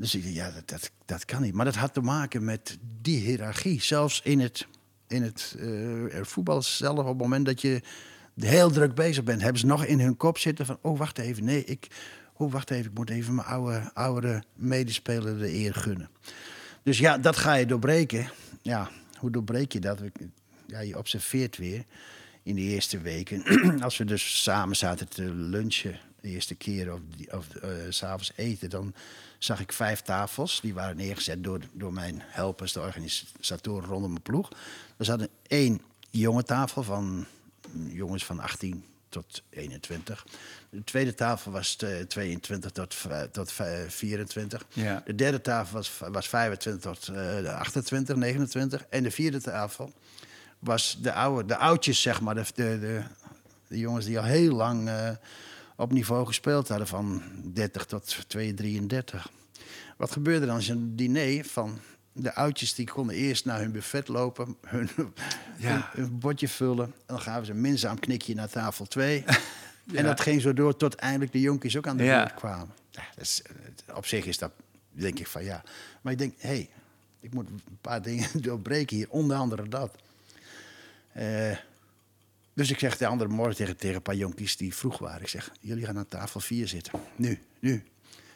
Dus ik dacht, ja, dat, dat, dat kan niet. Maar dat had te maken met die hiërarchie. Zelfs in het, in het eh, voetbal zelf, op het moment dat je heel druk bezig bent, hebben ze nog in hun kop zitten van, oh wacht even, nee, ik, oh wacht even, ik moet even mijn oude, oude medespeler de eer gunnen. Dus ja, dat ga je doorbreken. Ja, hoe doorbreek je dat? Ja, je observeert weer in de eerste weken. Als we dus samen zaten te lunchen, de eerste keer, of, of s s'avonds eten, dan zag ik vijf tafels. Die waren neergezet door, door mijn helpers, de organisatoren rondom mijn ploeg. Er zat één jonge tafel van mm, jongens van 18 tot 21. De tweede tafel was eh, 22 tot, v- tot v- 24. Ja. De derde tafel was, was 25 tot eh, 28, 29. En de vierde tafel was de, oude, de oudjes, zeg maar. De, de, de, de jongens die al heel lang eh, op niveau gespeeld hadden, van 30 tot 2, 33. Wat gebeurde dan? Als een diner van de oudjes die konden eerst naar hun buffet lopen, hun, Ja. hun, hun bordje vullen. En dan gaven ze een minzaam knikje naar tafel 2. En dat ging zo door tot eindelijk de jonkies ook aan de Ja. beurt kwamen. Dat is, eh, op zich is dat, denk ik van ja. Maar ik denk, hé, hey, ik moet een paar dingen doorbreken hier, onder andere dat. Eh, dus ik zeg de andere morgen tegen, tegen een paar jonkies die vroeg waren. Ik zeg, jullie gaan aan tafel 4 zitten. Nu, nu.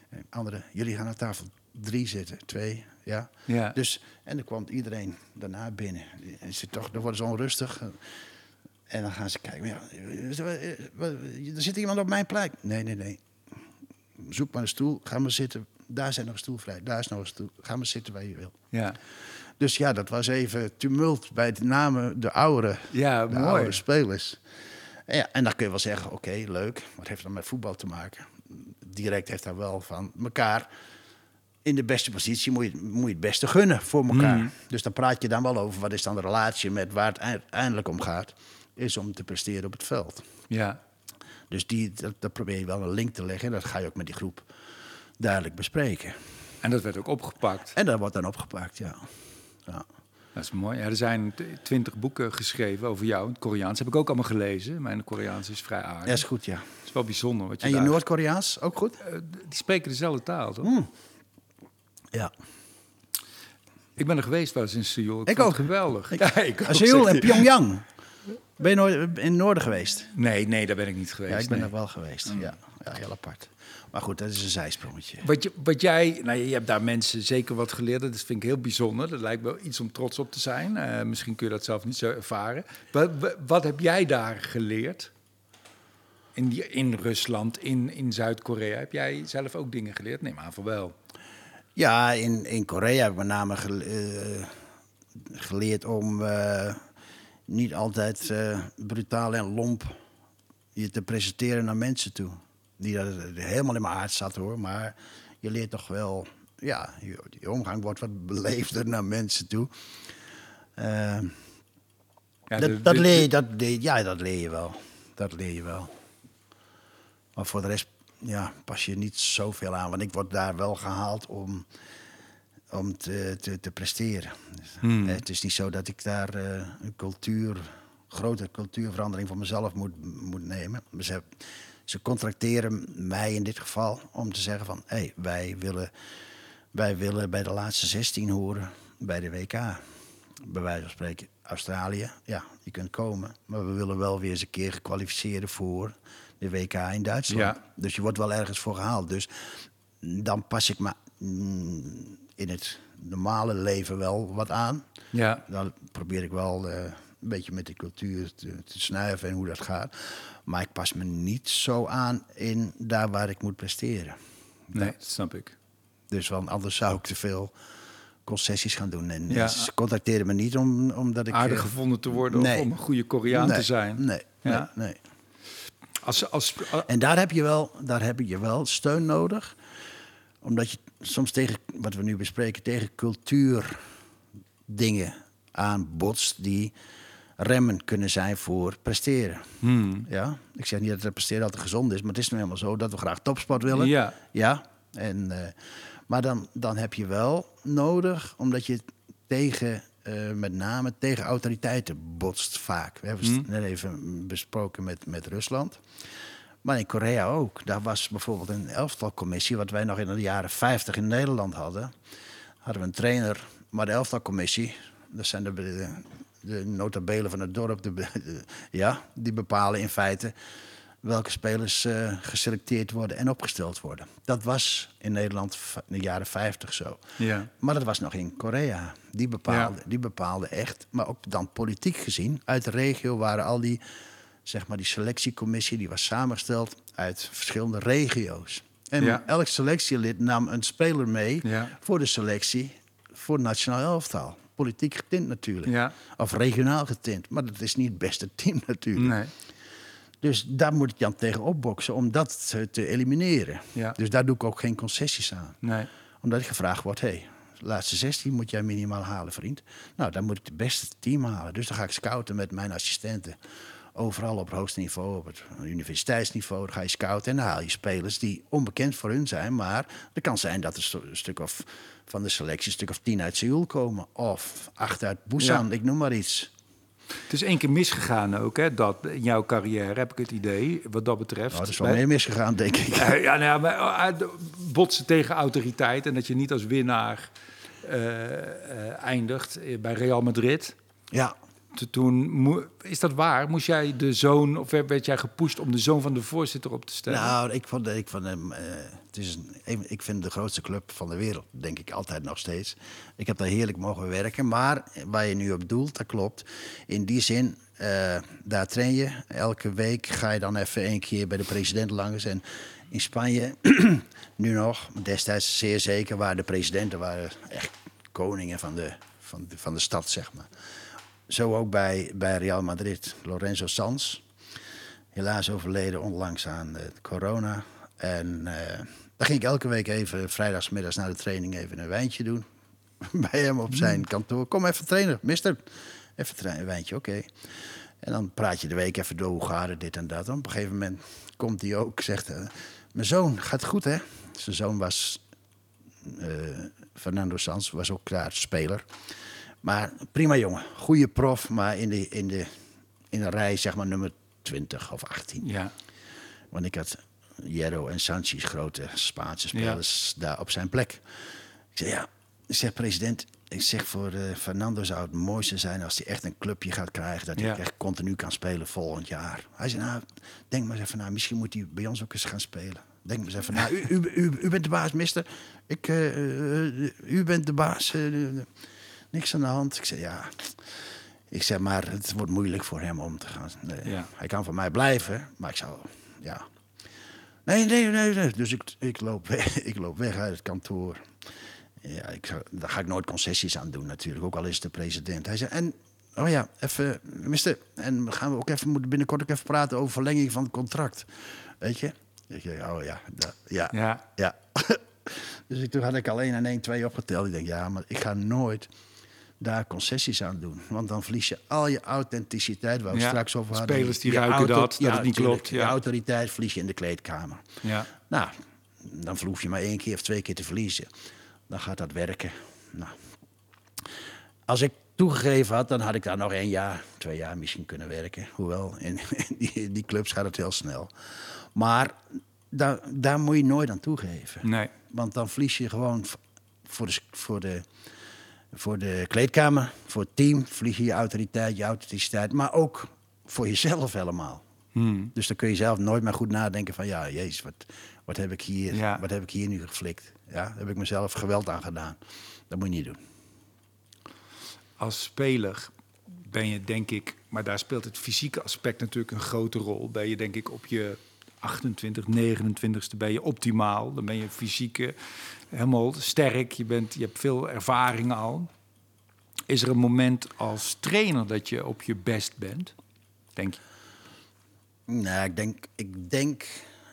En andere, jullie gaan aan tafel 3 zitten. Twee, ja. Ja. Dus, en dan kwam iedereen daarna binnen. En ze toch, dan worden ze onrustig. En dan gaan ze kijken. Ja, er zit iemand op mijn plek. Nee, nee, nee. Zoek maar een stoel. Ga maar zitten. Daar is nog een stoel vrij. Daar is nog een stoel. Ga maar zitten waar je wil. Ja, Dus ja, dat was even tumult bij de namen, de oudere, ja de mooi. oudere spelers. En, ja, en dan kun je wel zeggen, oké, leuk. Wat heeft dat met voetbal te maken? Direct heeft dat wel van elkaar. In de beste positie moet je, moet je het beste gunnen voor elkaar. Mhm. Dus dan praat je dan wel over wat is dan de relatie met waar het uiteindelijk om gaat. Is om te presteren op het veld. Ja, Dus die, dat, dat probeer je wel een link te leggen. En dat ga je ook met die groep duidelijk bespreken. en dat werd ook opgepakt. En dat wordt dan opgepakt, ja. Ja. Dat is mooi. Ja, er zijn twintig boeken geschreven over jou. Het Koreaans heb ik ook allemaal gelezen. Mijn Koreaans is vrij aardig. Ja, is goed, ja. Het is wel bijzonder wat je En je daar... Noord-Koreaans ook goed? Eh, die spreken dezelfde taal, toch? Hmm. Ja. Ik ben er geweest wel eens in Seoul. Ik ook. geweldig. Ik- ja, ik ook, Seoul en. Pyongyang. Ben je nooit in het noorden geweest? Nee, nee, daar ben ik niet geweest. Ja, ik ben nee. er wel geweest. Ja. Ja, heel apart. Maar goed, dat is een zijsprongetje. Wat, je, wat jij, nou, je hebt daar mensen zeker wat geleerd. Dat vind ik heel bijzonder. Dat lijkt me iets om trots op te zijn. Eh, misschien kun je dat zelf niet zo ervaren. Wat, wat, heb jij daar geleerd? In, die, in Rusland, in, in Zuid-Korea. Heb jij zelf ook dingen geleerd? Neem aan van wel. Ja, in, in Korea heb ik met name gele- eh, geleerd om eh, niet altijd brutaal en lomp je te presenteren naar mensen toe. Die dat helemaal in mijn aard zat hoor, maar je leert toch wel, ja, je, je omgang wordt wat beleefder naar mensen toe. Eh, Ja, dat, de- dat, de- leer je, dat, leer- ja, dat leer je wel. Dat leer je wel. Maar voor de rest ja, pas je niet zoveel aan. Want ik word daar wel gehaald om, om te, te, te presteren. Dus, Hmm. Het is niet zo dat ik daar eh, een cultuur, grote cultuurverandering voor mezelf moet, moet nemen. Ze contracteren mij in dit geval om te zeggen van... hé, hey, wij, willen, wij willen bij de laatste 16 horen bij de WK bij wijze van spreken, Australië, ja, je kunt komen. Maar we willen wel weer eens een keer gekwalificeerd voor de WK in Duitsland. Ja. Dus je wordt wel ergens voor gehaald. Dus dan pas ik me mm, in het normale leven wel wat aan. Ja, Dan probeer ik wel eh, een beetje met de cultuur te, te snuiven en hoe dat gaat. Maar ik pas me niet zo aan in daar waar ik moet presteren. nee, dat snap ik. Dus want anders zou ik te veel concessies gaan doen. En Ja. ze contacteren me niet om, omdat ik... Aardig eh, gevonden te worden nee. of om een goede Koreaan nee, te zijn. Nee, Ja. nee, nee. Als, als, En daar heb, je wel, daar heb je wel steun nodig. Omdat je soms tegen, wat we nu bespreken, tegen cultuurdingen aanbotst die remmen kunnen zijn voor presteren. Hmm. Ja? Ik zeg niet dat het presteren altijd gezond is, maar het is nu helemaal zo dat we graag topsport willen. Ja. Ja. En, eh, maar dan, dan heb je wel nodig, omdat je tegen, eh, met name tegen autoriteiten botst vaak. We hebben het net even besproken met, met Rusland. Maar in Korea ook. Daar was bijvoorbeeld een elftalcommissie, wat wij nog in de jaren 50 in Nederland hadden. Hadden we een trainer, maar de elftalcommissie, dat zijn de, de, notabelen van het dorp, de, de- ja, die bepalen in feite welke spelers eh, geselecteerd worden en opgesteld worden. Dat was in Nederland in de jaren 50 zo. Ja. Maar dat was nog in Korea. Die bepaalde, die bepaalde echt, maar ook dan politiek gezien, uit de regio waren al die, zeg maar, die selectiecommissie, die was samengesteld uit verschillende regio's. En Ja. elk selectielid nam een speler mee voor de selectie voor het nationaal elftal. Politiek getint natuurlijk. Ja. Of regionaal getint. Maar dat is niet het beste team natuurlijk. Nee. Dus daar moet ik dan tegen opboksen om dat te, elimineren. Ja. Dus daar doe ik ook geen concessies aan Nee. omdat ik gevraagd word, hé, hey, laatste 16 moet jij minimaal halen, vriend. Nou, dan moet ik het beste team halen. Dus dan ga ik scouten met mijn assistenten. overal op het hoogste niveau, op het universiteitsniveau, dan ga je scouten en dan haal je spelers die onbekend voor hun zijn. Maar het kan zijn dat er een stuk of van de selectie, een stuk of tien uit Seoul komen. Of acht uit Busan, ik noem maar iets. Het is één keer misgegaan ook, hè, dat in jouw carrière, heb ik het idee, wat dat betreft. Nou, dat is wel meer misgegaan, denk ik. Ja, nou ja, maar uh, botsen tegen autoriteit en dat je niet als winnaar uh, eindigt bij Real Madrid. Ja. Is dat waar? Moest jij de zoon, of werd jij gepusht om de zoon van de voorzitter op te stellen? Nou, ik vond, ik vond hem. Uh, het is ik vind de grootste club van de wereld, denk ik altijd nog steeds. Ik heb daar heerlijk mogen werken. Maar waar je nu op doelt, dat klopt. In die zin, uh, daar train je. Elke week ga je dan even een keer bij de president langs. En in Spanje, nu nog, destijds zeer zeker, waren de presidenten waren echt koningen van de, van de, van de stad, zeg maar. Zo ook bij, bij Real Madrid. Lorenzo Sans. Helaas overleden onlangs aan uh, corona. En uh, daar ging ik elke week even vrijdagsmiddags na de training even een wijntje doen. bij hem op zijn kantoor. Kom even trainen, mister. Even trainen, een wijntje, oké. Okay. En dan praat je de week even door hoe gaat het, dit en dat. En op een gegeven moment komt hij ook, zegt... Uh, mijn zoon, gaat goed hè? Zijn zoon was... Fernando Sans, was ook klaar speler. Maar prima jongen. Goede prof, maar in de, in de, in de rij zeg maar nummer 20 of 18. Ja. Want ik had Jero en Sanchez, grote Spaanse spelers, ja. daar op zijn plek. Ik zeg, ja, ik zeg president, ik zeg voor uh, Fernando zou het mooiste zijn als hij echt een clubje gaat krijgen. Dat hij ja. echt continu kan spelen volgend jaar. Hij zei, nou, denk maar eens even, nou, misschien moet hij bij ons ook eens gaan spelen. Denk maar eens even, nou, u, u, u, u bent de baas, mister. Ik, uh, uh, u bent de baas niks aan de hand. Ik zei, ja. Ik zeg, maar het wordt moeilijk voor hem om te gaan. Nee, ja. Hij kan van mij blijven, maar ik zou, ja. Nee, nee, nee, nee. Dus ik, ik, loop weg, ik loop weg uit het kantoor. Ja, ik daar ga ik nooit concessies aan doen natuurlijk, ook al is het de president. Hij zei, en, oh ja, even, mister, en gaan we ook even, moeten binnenkort ook even praten over verlenging van het contract. Weet je? Ik zei, oh ja, da, ja, ja. ja. dus ik, toen had ik alleen en 1, 2 opgeteld. Ik denk, ja, maar ik ga nooit daar concessies aan doen. Want dan verlies je al je authenticiteit, waar we ja, straks over hadden. Spelers die Je ruiken auto- dat, dat ja, het niet tuurlijk. klopt. Je Ja. autoriteit verlies je in de kleedkamer. Ja. Nou, dan hoef je maar één keer of twee keer te verliezen. Dan gaat dat werken. Nou. Als ik toegegeven had, dan had ik daar nog één jaar, twee jaar misschien kunnen werken. Hoewel, in, in die, in die clubs gaat het heel snel. Maar daar, daar moet je nooit aan toegeven. Nee. Want dan verlies je gewoon voor de, voor de, voor de kleedkamer, voor het team, verlies je autoriteit, je authenticiteit, maar ook voor jezelf helemaal. Hmm. Dus dan kun je zelf nooit meer goed nadenken van ja, jezus, wat, wat, heb, ik hier, Ja. wat heb ik hier nu geflikt? Ja, heb ik mezelf geweld aan gedaan. Dat moet je niet doen. Als speler ben je denk ik, maar daar speelt het fysieke aspect natuurlijk een grote rol. Ben je denk ik op je 28, 29ste ben je optimaal. Dan ben je fysiek eh, helemaal sterk. Je, bent, je hebt veel ervaring al. Is er een moment als trainer dat je op je best bent? Denk je? Nou, ik denk, ik denk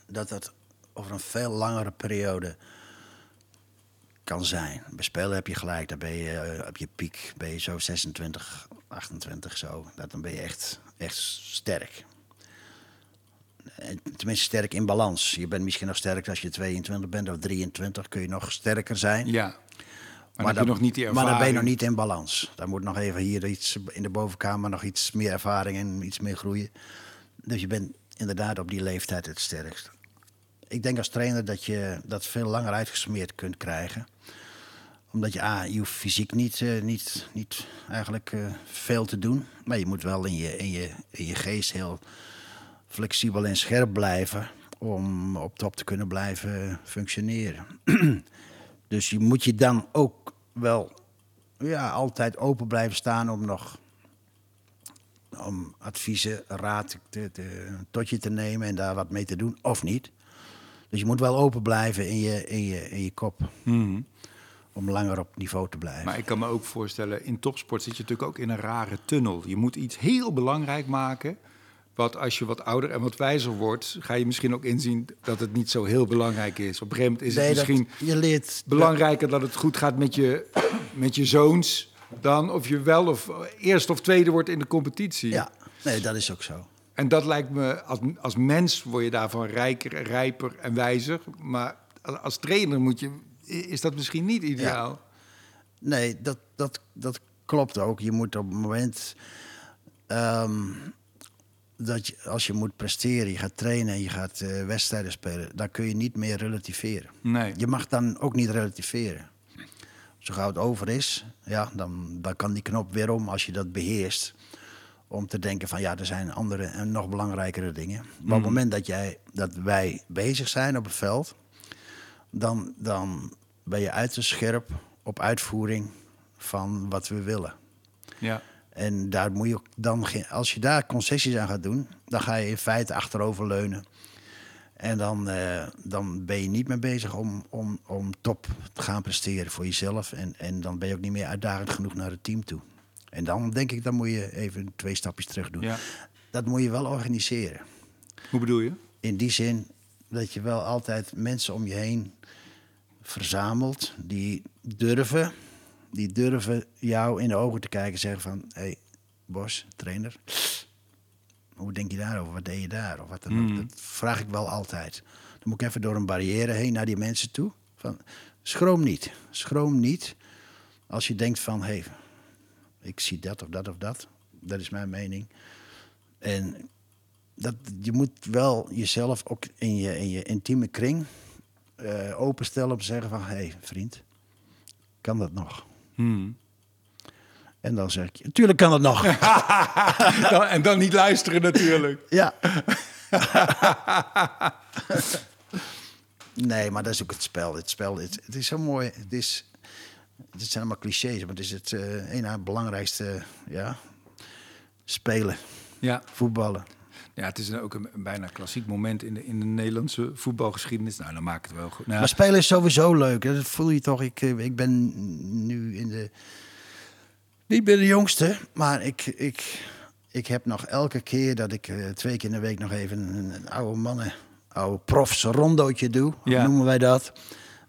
dat dat over een veel langere periode kan zijn. Bij spelen heb je gelijk, dan ben je eh, op je piek, ben je zo 26, 28 zo. Dat, dan ben je echt, echt sterk. En Tenminste sterk in balans. Je bent misschien nog sterker als je 22 bent of 23, kun je nog sterker zijn. Ja. Maar, maar dan, heb je nog niet die maar ervaring. dan ben je nog niet in balans. Dan moet nog even hier iets in de bovenkamer nog iets meer ervaring en iets meer groeien. Dus je bent inderdaad op die leeftijd het sterkst. Ik denk als trainer dat je dat veel langer uitgesmeerd kunt krijgen. Omdat je, A, je hoeft fysiek niet, eh, niet, niet eigenlijk eh, veel te doen. Maar je moet wel in je, in, je, in je geest heel flexibel en scherp blijven. Om op top te kunnen blijven functioneren. Dus je moet je dan ook wel ja, altijd open blijven staan om nog om adviezen, raad te, te- tot je te nemen en daar wat mee te doen, of niet. Dus je moet wel open blijven in je, in je, in je kop Mhm. om langer op niveau te blijven. Maar ik kan me ook voorstellen, in topsport zit je natuurlijk ook in een rare tunnel. Je moet iets heel belangrijk maken. Wat als je wat ouder en wat wijzer wordt, ga je misschien ook inzien dat het niet zo heel belangrijk is. Op een gegeven moment is Nee, het misschien je leert belangrijker dat het goed gaat met je, met je zoons dan of je wel of eerst of tweede wordt in de competitie. Ja, nee, dat is ook zo. En dat lijkt me, als, als mens word je daarvan rijker, rijper en wijzer. Maar als trainer moet je, is dat misschien niet ideaal. Nee, dat, dat, dat klopt ook. Je moet op het moment ehm, dat je, als je moet presteren, je gaat trainen en je gaat eh, wedstrijden spelen, dan kun je niet meer relativeren. Nee. Je mag dan ook niet relativeren. Zo gauw het over is, ja, dan, dan kan die knop weer om als je dat beheerst. Om te denken van ja, er zijn andere en nog belangrijkere dingen. Maar op het Mhm. moment dat, jij, dat wij bezig zijn op het veld, dan, dan ben je uiterst scherp op uitvoering van wat we willen. Ja. En daar moet je dan geen, als je daar concessies aan gaat doen, dan ga je in feite achteroverleunen. En dan, eh, dan ben je niet meer bezig om, om, om top te gaan presteren voor jezelf. En, en dan ben je ook niet meer uitdagend genoeg naar het team toe. En dan denk ik, dan moet je even twee stapjes terug doen. ja. Dat moet je wel organiseren. Hoe bedoel je? In die zin dat je wel altijd mensen om je heen verzamelt die durven, die durven jou in de ogen te kijken en zeggen van, hé, hey, Bos, trainer, hoe denk je daarover? Wat deed je daar? Of wat dan ook. Mm. Dat vraag ik wel altijd. Dan moet ik even door een barrière heen naar die mensen toe. Van, schroom niet, schroom niet. Als je denkt van, hé, hey, ik zie dat of dat of dat. Dat is mijn mening. En dat, je moet wel jezelf ook in je, in je intieme kring eh, openstellen om te zeggen van... hé hey, vriend, kan dat nog? Hmm. En dan zeg ik, tuurlijk kan het nog. En dan niet luisteren natuurlijk. ja. nee, maar dat is ook het spel. Het spel, het, het is zo mooi. Het is... Het zijn allemaal clichés, maar het is het eh een belangrijkste, ja, spelen, Ja. voetballen. Ja, het is een- ook een, een bijna klassiek moment in de, in de Nederlandse voetbalgeschiedenis. Nou, dan maakt het wel goed. Nou, Maar spelen is sowieso leuk. hè. Dat voel je toch. Ik, eh, ik ben nu in de. Niet meer de jongste, maar ik, ik, ik heb nog elke keer dat ik eh, twee keer in de week nog even een, een oude mannen, oude profs rondootje doe, Ja. noemen wij dat.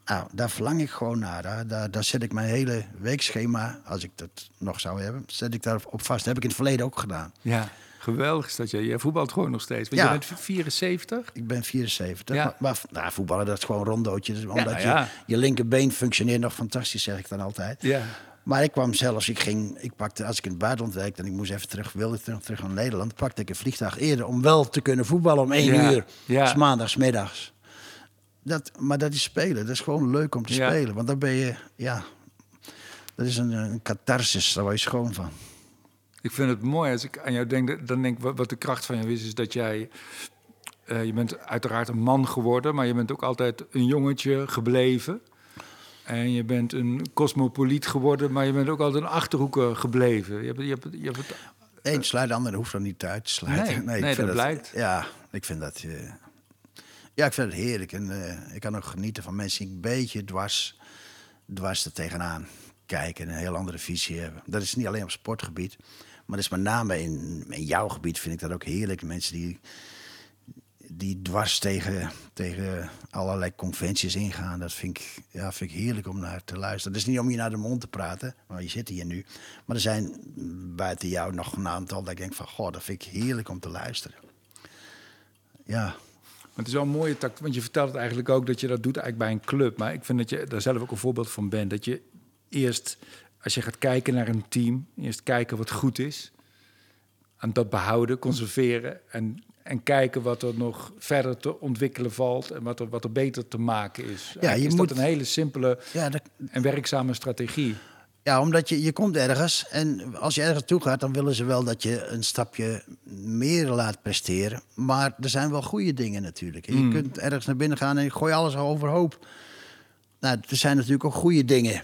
Nou, daar verlang ik gewoon naar. Daar, daar, daar zet ik mijn hele weekschema, als ik dat nog zou hebben, zet ik daar op vast. Dat heb ik in het verleden ook gedaan. ja, geweldig is dat je. Je voetbalt gewoon nog steeds. Want Ja. je bent 74. Ik ben 74. Ja. Maar, maar nou, voetballen, dat is gewoon rondootjes. Omdat ja. Je, je linkerbeen functioneert nog fantastisch, zeg ik dan altijd. Ja. Maar ik kwam zelfs, ik ging, ik pakte, als ik in het buitenland werkte en ik moest even terug, wilde terug, terug naar Nederland, pakte ik een vliegtuig eerder om wel te kunnen voetballen om één uur. ja. S maandags, middags. Dat, maar dat is spelen. Dat is gewoon leuk om te spelen. Want dan ben je, ja, dat is een, een catharsis, daar word je schoon van. Ik vind het mooi als ik aan jou denk. Dan denk ik wat de kracht van jou is, is dat jij. eh, je bent uiteraard een man geworden, maar je bent ook altijd een jongetje gebleven. En je bent een cosmopoliet geworden, maar je bent ook altijd een achterhoeker gebleven. Je hebt, je hebt, je hebt het Eén sluit de ander hoeft er niet uit te sluiten. Nee, nee, vind dat blijkt. Ja, ik vind dat... eh, ja, ik vind het heerlijk. En eh, ik kan ook genieten van mensen die een beetje dwars, dwars er tegenaan kijken... en een heel andere visie hebben. Dat is niet alleen op sportgebied. Maar dat is met name in, in jouw gebied vind ik dat ook heerlijk. Mensen die, die dwars tegen, tegen allerlei conventies ingaan. Dat vind ik, ja, vind ik heerlijk om naar te luisteren. Het is niet om je naar de mond te praten, maar je zit hier nu. Maar er zijn buiten jou nog een aantal dat ik denk van... Goh, dat vind ik heerlijk om te luisteren. Ja, Maar het is wel een mooie tact, want je vertelt het eigenlijk ook dat je dat doet eigenlijk bij een club. Maar ik vind dat je daar zelf ook een voorbeeld van bent. Dat je eerst, als je gaat kijken naar een team, eerst kijken wat goed is. En dat behouden, conserveren en, en kijken wat er nog verder te ontwikkelen valt en wat er, wat er beter te maken is. Eigenlijk je is moet- dat een hele simpele ja, dat, en werkzame strategie. ja omdat je, je komt ergens en als je ergens naartoe gaat... dan willen ze wel dat je een stapje meer laat presteren. Maar er zijn wel goede dingen natuurlijk. Je kunt ergens naar binnen gaan en je gooi alles overhoop. Nou, er zijn natuurlijk ook goede dingen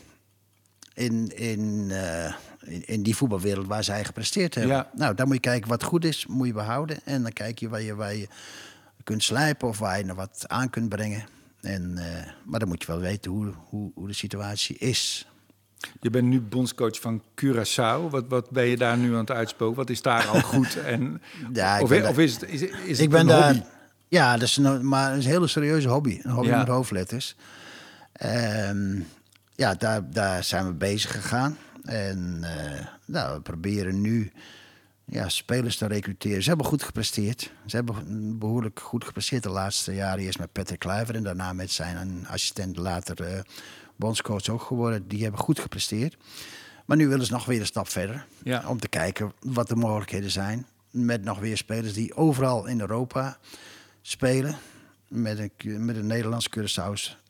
in, in, eh, in, in die voetbalwereld waar zij gepresteerd hebben. Ja. Nou, daar moet je kijken wat goed is, moet je behouden. En dan kijk je waar je, waar je kunt slijpen of waar je nog wat aan kunt brengen. En, eh, maar dan moet je wel weten hoe, hoe, hoe de situatie is. Je bent nu bondscoach van Curaçao. Wat, wat ben je daar nu aan het uitspoken? Wat is daar al goed? En, Ja, of, of is het, is, is het ik ben daar. Ja, dat is een, maar een hele serieuze hobby. Een hobby Ja. met hoofdletters. Ehm, ja, daar, daar zijn we bezig gegaan. En eh, nou, we proberen nu ja, spelers te recruteren. Ze hebben goed gepresteerd. Ze hebben behoorlijk goed gepresteerd de laatste jaren. Eerst met Patrick Kluivert en daarna met zijn assistent, later uh, bondscoach ook geworden. Die hebben goed gepresteerd. Maar nu willen ze nog weer een stap verder. Ja. Om te kijken wat de mogelijkheden zijn. Met nog weer spelers die overal in Europa spelen. Met een, met een Nederlands Curaçao's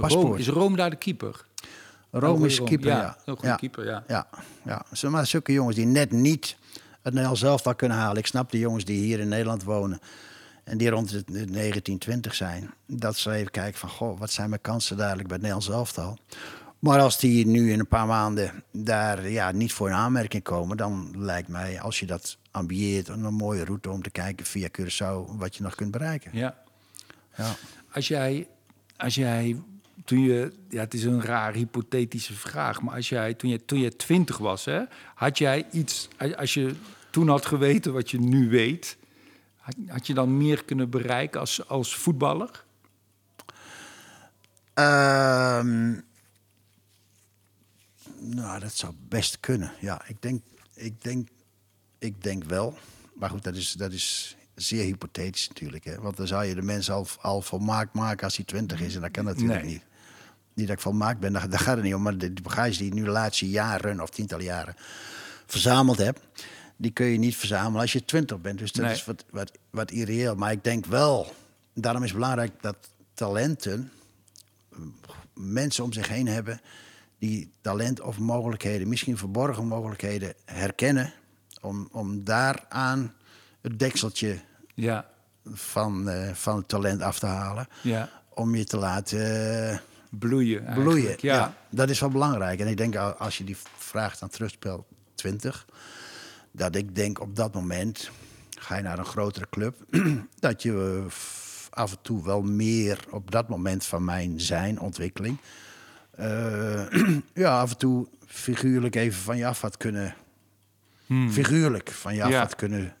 paspoort. is Rome daar de keeper? Rome is keeper, ja. Heel goede keeper, ja. Ja, ja. Maar zulke jongens die net niet het Nederlands zelf wel kunnen halen. Ik snap de jongens die hier in Nederland wonen en die rond de 1920 zijn. Dat ze even kijken van, goh, wat zijn mijn kansen dadelijk bij het Nederlands elftal? Maar als die nu in een paar maanden daar ja, niet voor een aanmerking komen, dan lijkt mij, als je dat ambieert, een mooie route om te kijken via Curaçao wat je nog kunt bereiken. Ja. ja. Als jij, als jij toen je, ja, het is een raar hypothetische vraag, maar als jij, toen je, toen je twintig was, hè, had jij iets, als je toen had geweten wat je nu weet, had, had je dan meer kunnen bereiken als, als voetballer? Ehm, nou, dat zou best kunnen. Ja, ik denk, ik denk, ik denk wel. Maar goed, dat is, dat is zeer hypothetisch natuurlijk. Hè? Want dan zou je de mensen al, al volmaakt maken als hij twintig is. En dat kan natuurlijk niet. Niet dat ik volmaakt ben, daar, daar gaat het niet om. Maar de, bagage die ik nu de laatste jaren of tientallen jaren verzameld heb... die kun je niet verzamelen als je twintig bent. Dus dat is wat, wat, wat irreëel. Maar ik denk wel, daarom is het belangrijk dat talenten... mensen om zich heen hebben die talent of mogelijkheden, misschien verborgen mogelijkheden, herkennen. Om, om daaraan het dekseltje ja. van, uh, van het talent af te halen. Ja. Om je te laten uh, bloeien. Bloeien, ja. ja. Dat is wel belangrijk. En ik denk als je die vraagt aan terugspel 20, dat ik denk op dat moment ga je naar een grotere club, dat je uh, af en toe wel meer op dat moment van mijn zijn, ontwikkeling, uh, ja, af en toe figuurlijk even van je af had kunnen. Hmm. Figuurlijk van je af had kunnen.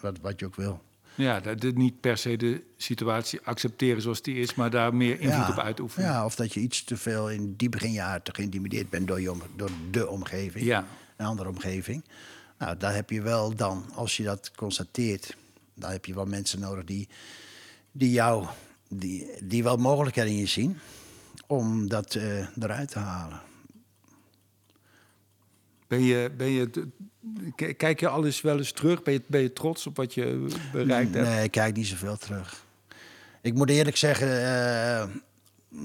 Wat, wat je ook wil. Ja, dat, niet per se de situatie accepteren zoals die is, maar daar meer invloed op uitoefenen. Ja, of dat je iets te veel in die beginjaren te geïntimideerd bent door, je, door de omgeving. Ja. Een andere omgeving. Nou, daar heb je wel dan, als je dat constateert, dan heb je wel mensen nodig die, die jou, die, die wel mogelijkheden in je zien om dat uh, eruit te halen. Ben je, kijk je alles wel eens terug? Ben je, ben je trots op wat je bereikt hebt? Nee, ik kijk niet zoveel terug. Ik moet eerlijk zeggen uh,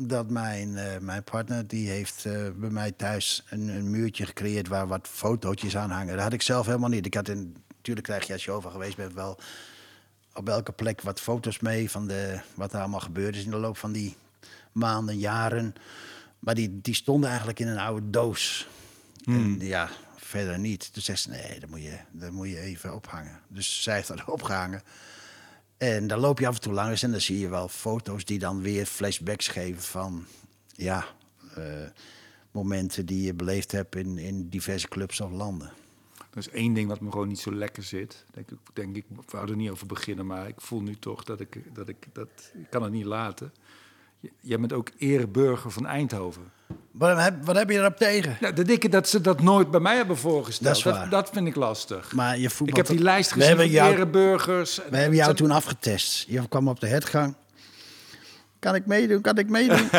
dat mijn, uh, mijn partner... die heeft bij mij thuis een, een, muurtje gecreëerd... waar wat fotootjes aan hangen. Dat had ik zelf helemaal niet. Ik had in, natuurlijk krijg je als je over geweest bent wel... op elke plek wat foto's mee van de, wat er allemaal gebeurd is... in de loop van die maanden, jaren. Maar die, die stonden eigenlijk in een oude doos. En hmm. ja, verder niet. Toen zei ze, nee, dat moet, je, dat moet je even ophangen. Dus zij heeft dat opgehangen. En dan loop je af en toe langs en dan zie je wel foto's die dan weer flashbacks geven van... ja, uh, momenten die je beleefd hebt in, in diverse clubs of landen. Dat is één ding wat me gewoon niet zo lekker zit. Denk ik, denk ik, ik wou er niet over beginnen, maar ik voel nu toch dat ik, dat ik, dat, ik kan het niet laten. Jij bent ook ereburger van Eindhoven. Wat heb, wat heb je erop tegen? Ja, de dikke dat ze dat nooit bij mij hebben voorgesteld. Dat, dat, dat vind ik lastig. Maar je ik heb die lijst gezien van jou, ereburgers. We hebben jou toen afgetest. Je kwam op de hertgang. Kan ik meedoen? Kan ik meedoen?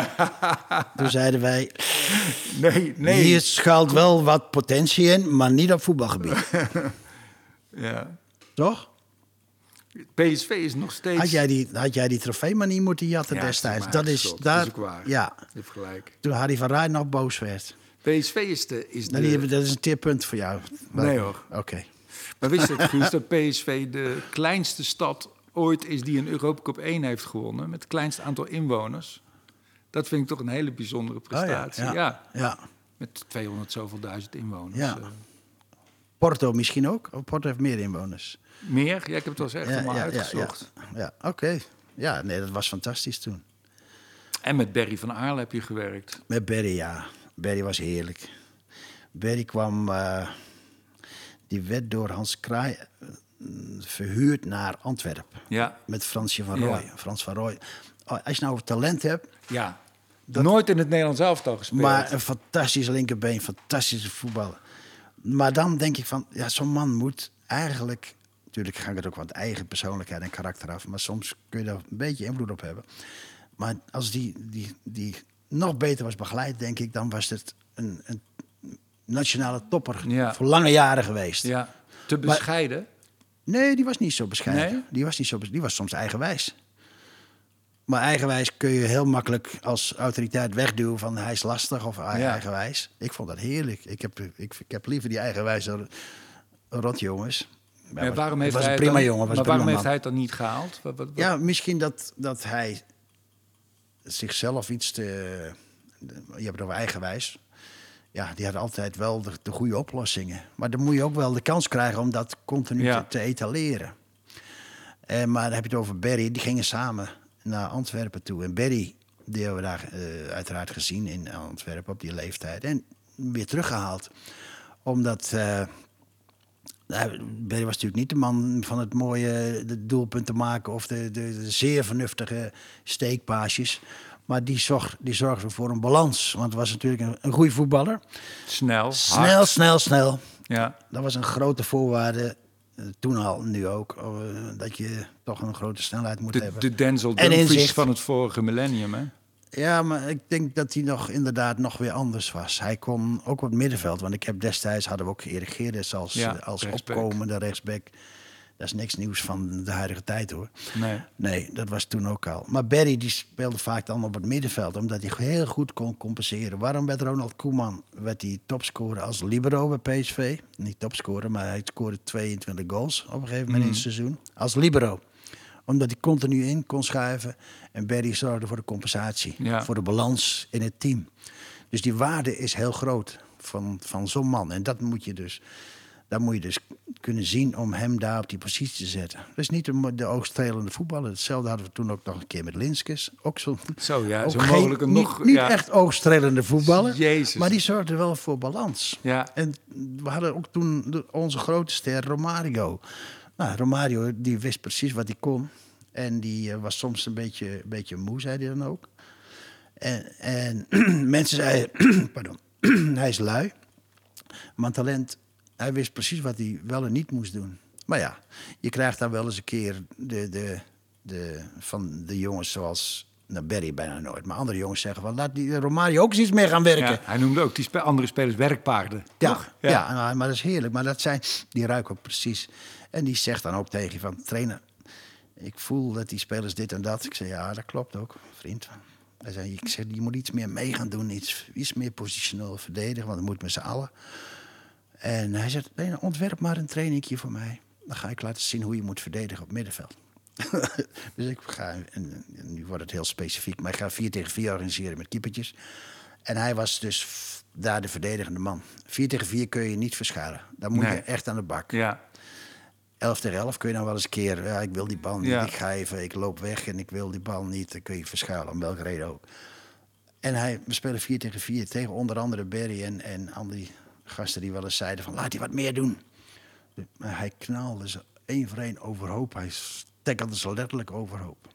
toen zeiden wij... Nee, nee. Hier schuilt wel wat potentie in, maar niet op voetbalgebied. ja. Toch? PSV is nog steeds. Had jij die, had jij die trofee maar niet moeten jatten destijds? Dat is, daar, is waar. Ja. Je hebt gelijk. Toen Harry van Rijn nog boos werd. PSV is de. Is nou, de... dat is een teerpunt voor jou. Nee hoor. Oké. Maar wist je Guus, dat PSV de kleinste stad ooit is die een Europa Cup 1 heeft gewonnen. Met het kleinste aantal inwoners. Dat vind ik toch een hele bijzondere prestatie. Oh ja, ja. ja. Met 200 zoveel duizend inwoners. Ja. Eh. Porto misschien ook? Porto heeft meer inwoners. Meer? Ja, ik heb het wel eens echt helemaal uitgezocht. Ja, oké. Ja, nee, dat was fantastisch toen. En met Berry van Aarle heb je gewerkt? Met Berry, ja. Berry was heerlijk. Berry kwam... Uh, die werd door Hans Kraai uh, verhuurd naar Antwerpen. Ja. Met Fransje van Rooij. Ja. Frans van Rooij. Oh, als je nou over talent hebt... Ja. Nooit in het Nederlands elftal gespeeld. Maar een fantastische linkerbeen, fantastische voetballer. Maar dan denk ik van, ja, zo'n man moet eigenlijk... Natuurlijk hangt het ook wat eigen persoonlijkheid en karakter af. Maar soms kun je daar een beetje invloed op hebben. Maar als die, die, die nog beter was begeleid, denk ik... dan was het een, een nationale topper Ja. voor lange jaren geweest. Ja. Te bescheiden? Nee, die was niet zo bescheiden. Nee? Die was niet zo die was soms eigenwijs. Maar eigenwijs kun je heel makkelijk als autoriteit wegduwen van hij is lastig of hij Ja. eigenwijs. Ik vond dat heerlijk. Ik heb, ik, ik heb liever die eigenwijze rotjongens. Maar was- waarom heeft was hij een prima dan, jongen. Was maar waarom heeft man. hij het dan niet gehaald? Wat, wat- wat- Ja, misschien dat, dat hij zichzelf iets te... Je hebt het over eigenwijs. Ja, die had altijd wel de, de goede oplossingen. Maar dan moet je ook wel de kans krijgen om dat continu Ja. te, te etaleren. Eh, maar dan heb je het over Berry. Die gingen samen naar Antwerpen toe. En Berry, die hebben we daar eh, uiteraard gezien in Antwerpen op die leeftijd. En weer teruggehaald. Omdat... eh, Berry was natuurlijk niet de man van het mooie de doelpunt te maken of de, de, de zeer vernuftige steekpaasjes. Maar die, zorg, die zorgde voor een balans. Want het was natuurlijk een, een goede voetballer. Snel, Snel, hard. snel, snel. Ja. Dat was een grote voorwaarde. eh, Toen al, nu ook. eh, dat je toch een grote snelheid moet De, hebben. de Denzel En Dumfries van het vorige millennium, hè? Ja, maar ik denk dat hij nog inderdaad nog weer anders was. Hij kon ook op het middenveld. Want ik heb destijds hadden we ook Erik als, Ja, eh, als rechtsback. opkomende rechtsback. Dat is niks nieuws van de huidige tijd hoor. Nee. Nee, dat was toen ook al. Maar Barry die speelde vaak dan op het middenveld, omdat hij heel goed kon compenseren. Waarom werd Ronald Koeman werd hij topscorer als libero bij PSV? Niet topscorer, maar hij scoorde 22 goals op een gegeven moment in het seizoen. Als libero. Omdat hij continu in kon schuiven. En Barry zorgde voor de compensatie. Ja. Voor de balans in het team. Dus die waarde is heel groot van, van zo'n man. En dat moet je dus... Dat moet je dus kunnen zien om hem daar op die positie te zetten. Dat is niet de, oogstrelende voetballer. Hetzelfde hadden we toen ook nog een keer met Linskes. Ook zo, Zo, ja, ook zo geen- mogelijk een niet, nog- Niet ja. echt oogstrelende voetballer. Jezus. Maar die zorgde wel voor balans. Ja. En we hadden ook toen onze grote ster Romario. Nou, Romario die wist precies wat hij kon. En die eh, was soms een beetje, een beetje moe, zei hij dan ook. En, en mensen zeiden, pardon, hij is lui. Maar talent, hij wist precies wat hij wel en niet moest doen. Maar ja, je krijgt dan wel eens een keer de, de, de, van de jongens zoals... Nou, Barry bijna nooit. Maar andere jongens zeggen van... laat die Romario ook eens iets meer gaan werken. Ja, hij noemde ook die spe- andere spelers werkpaarden. Ja, toch? ja. nou, maar dat is heerlijk. Maar dat zijn, die ruiken ook precies. En die zegt dan ook tegen je van, trainer, ik voel dat die spelers dit en dat. Ik zeg, ja, dat klopt ook, vriend. Hij zei, ik zeg, je moet iets meer mee gaan doen, iets, iets meer positioneel verdedigen, want dat moet met z'n allen. En hij zegt, trainer, ontwerp maar een trainingje voor mij. Dan ga ik laten zien hoe je moet verdedigen op middenveld. dus ik ga, en, en nu wordt het heel specifiek, maar ik ga 4 tegen 4 organiseren met keepertjes. En hij was dus daar de verdedigende man. 4 tegen 4 kun je niet verschuilen. Dan moet Nee. je echt aan de bak. Ja. 11 tegen 11 kun je dan wel eens een keer, ja, ik wil die bal niet, Ja. ik ga even, ik loop weg en ik wil die bal niet. Dan kun je verschuilen, om welke reden ook. En hij, we spelen 4 tegen 4 tegen onder andere Berry en, en al die gasten die wel eens zeiden van laat hij wat meer doen. Maar hij knalde ze één voor één overhoop. Hij tackelde ze letterlijk overhoop.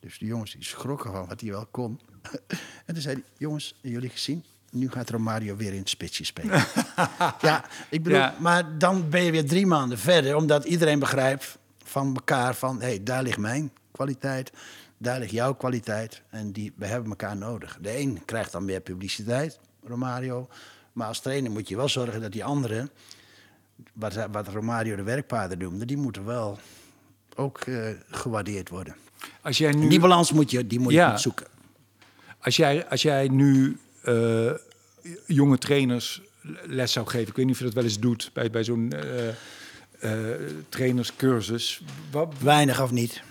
Dus de jongens die schrokken van wat hij wel kon. en toen zei hij, jongens, jullie gezien? Nu gaat Romario weer in het spitsje spelen. ja, ik bedoel, Ja. maar dan ben je weer drie maanden verder. Omdat iedereen begrijpt van elkaar van... hé, hey, daar ligt mijn kwaliteit, daar ligt jouw kwaliteit. En die, we hebben elkaar nodig. De een krijgt dan meer publiciteit, Romario. Maar als trainer moet je wel zorgen dat die anderen... wat, wat Romario de werkpaarden noemde... die moeten wel ook eh, gewaardeerd worden. Als jij nu... Die balans moet je, die moet je Ja. goed zoeken. Als jij, als jij nu eh, jonge trainers les zou geven, ik weet niet of je dat wel eens doet bij, bij zo'n eh, eh, trainerscursus. Wat, Weinig of niet.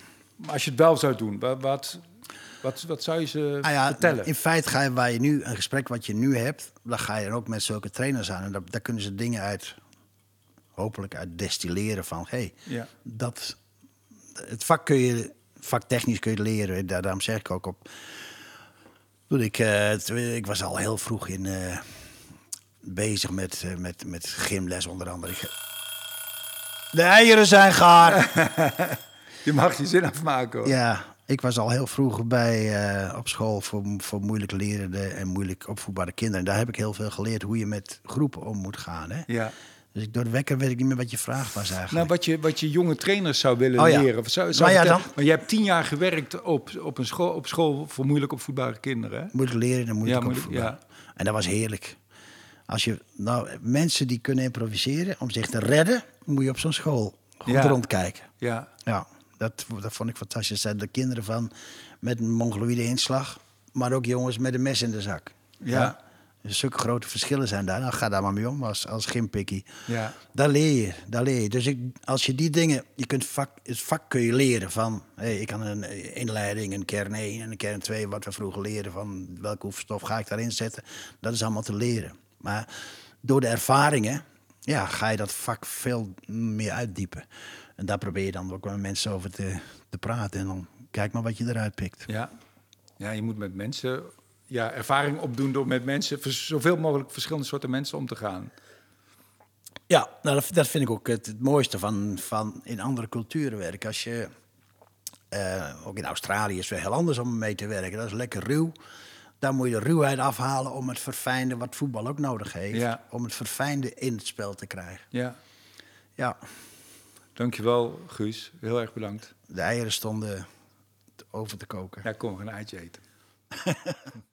als je het wel zou doen, wat, wat, wat, wat zou je ze Ah ja, vertellen? In feite ga je waar je nu een gesprek wat je nu hebt, dan ga je er ook met zulke trainers aan. En daar, daar kunnen ze dingen uit, hopelijk uit destilleren van, hé, hey, Ja. dat, het vak kun je, vaktechnisch kun je leren. Daar- Daarom zeg ik ook op. Toen ik, eh, ik was al heel vroeg in, eh, bezig met, eh, met, met gymles onder andere. Ik- de eieren zijn gaar. Je mag je zin afmaken hoor. Ja, Ik was al heel vroeg bij, op school voor, voor moeilijk lerende en moeilijk opvoedbare kinderen. En daar heb ik heel veel geleerd hoe je met groepen om moet gaan. Hè? Ja. Dus ik, door de wekker weet ik niet meer wat je vraag was eigenlijk. Nou, wat je, wat je jonge trainers zou willen Oh ja. leren. Zou, zou Maar ja, dan- maar je hebt tien jaar gewerkt op, op, een school, op school voor moeilijk opvoedbare kinderen. Hè? Moeilijk leren en moeilijk Ja, moeilijk- opvoedbaar. En dat was heerlijk. Als je, nou, mensen die kunnen improviseren om zich te redden, moet je op zo'n school goed Ja. rondkijken. Ja. Ja, dat, dat vond ik fantastisch. Dat zijn de kinderen van met een mongoloïde inslag, maar ook jongens met een mes in de zak. Ja. Zulke grote verschillen zijn daar. Nou, ga daar maar mee om als, als gimpikkie. Ja. Daar leer je, daar leer je. Dus ik, als je die dingen, je kunt vak, het vak kun je leren van, hey, ik kan een eh, inleiding, een kern 1 en een kern 2, wat we vroeger leren van welke oefenstof ga ik daarin zetten. Dat is allemaal te leren. Maar door de ervaringen, ja, ga je dat vak veel meer uitdiepen. En daar probeer je dan ook met mensen over te, te praten. En dan kijk maar wat je eruit pikt. Ja. ja, je moet met mensen ja, ervaring opdoen door met mensen, zoveel mogelijk verschillende soorten mensen om te gaan. Ja, nou, dat, dat vind ik ook het, het mooiste van, van in andere culturen werken. Als je, eh, ook in Australië is het weer heel anders om mee te werken. Dat is lekker ruw. Daar moet je de ruwheid afhalen om het verfijnde wat voetbal ook nodig heeft. Ja. Om het verfijnde in het spel te krijgen. Ja, Ja, dankjewel Guus. Heel erg bedankt. de eieren stonden over te koken. Ja, kom, we gaan een eitje eten.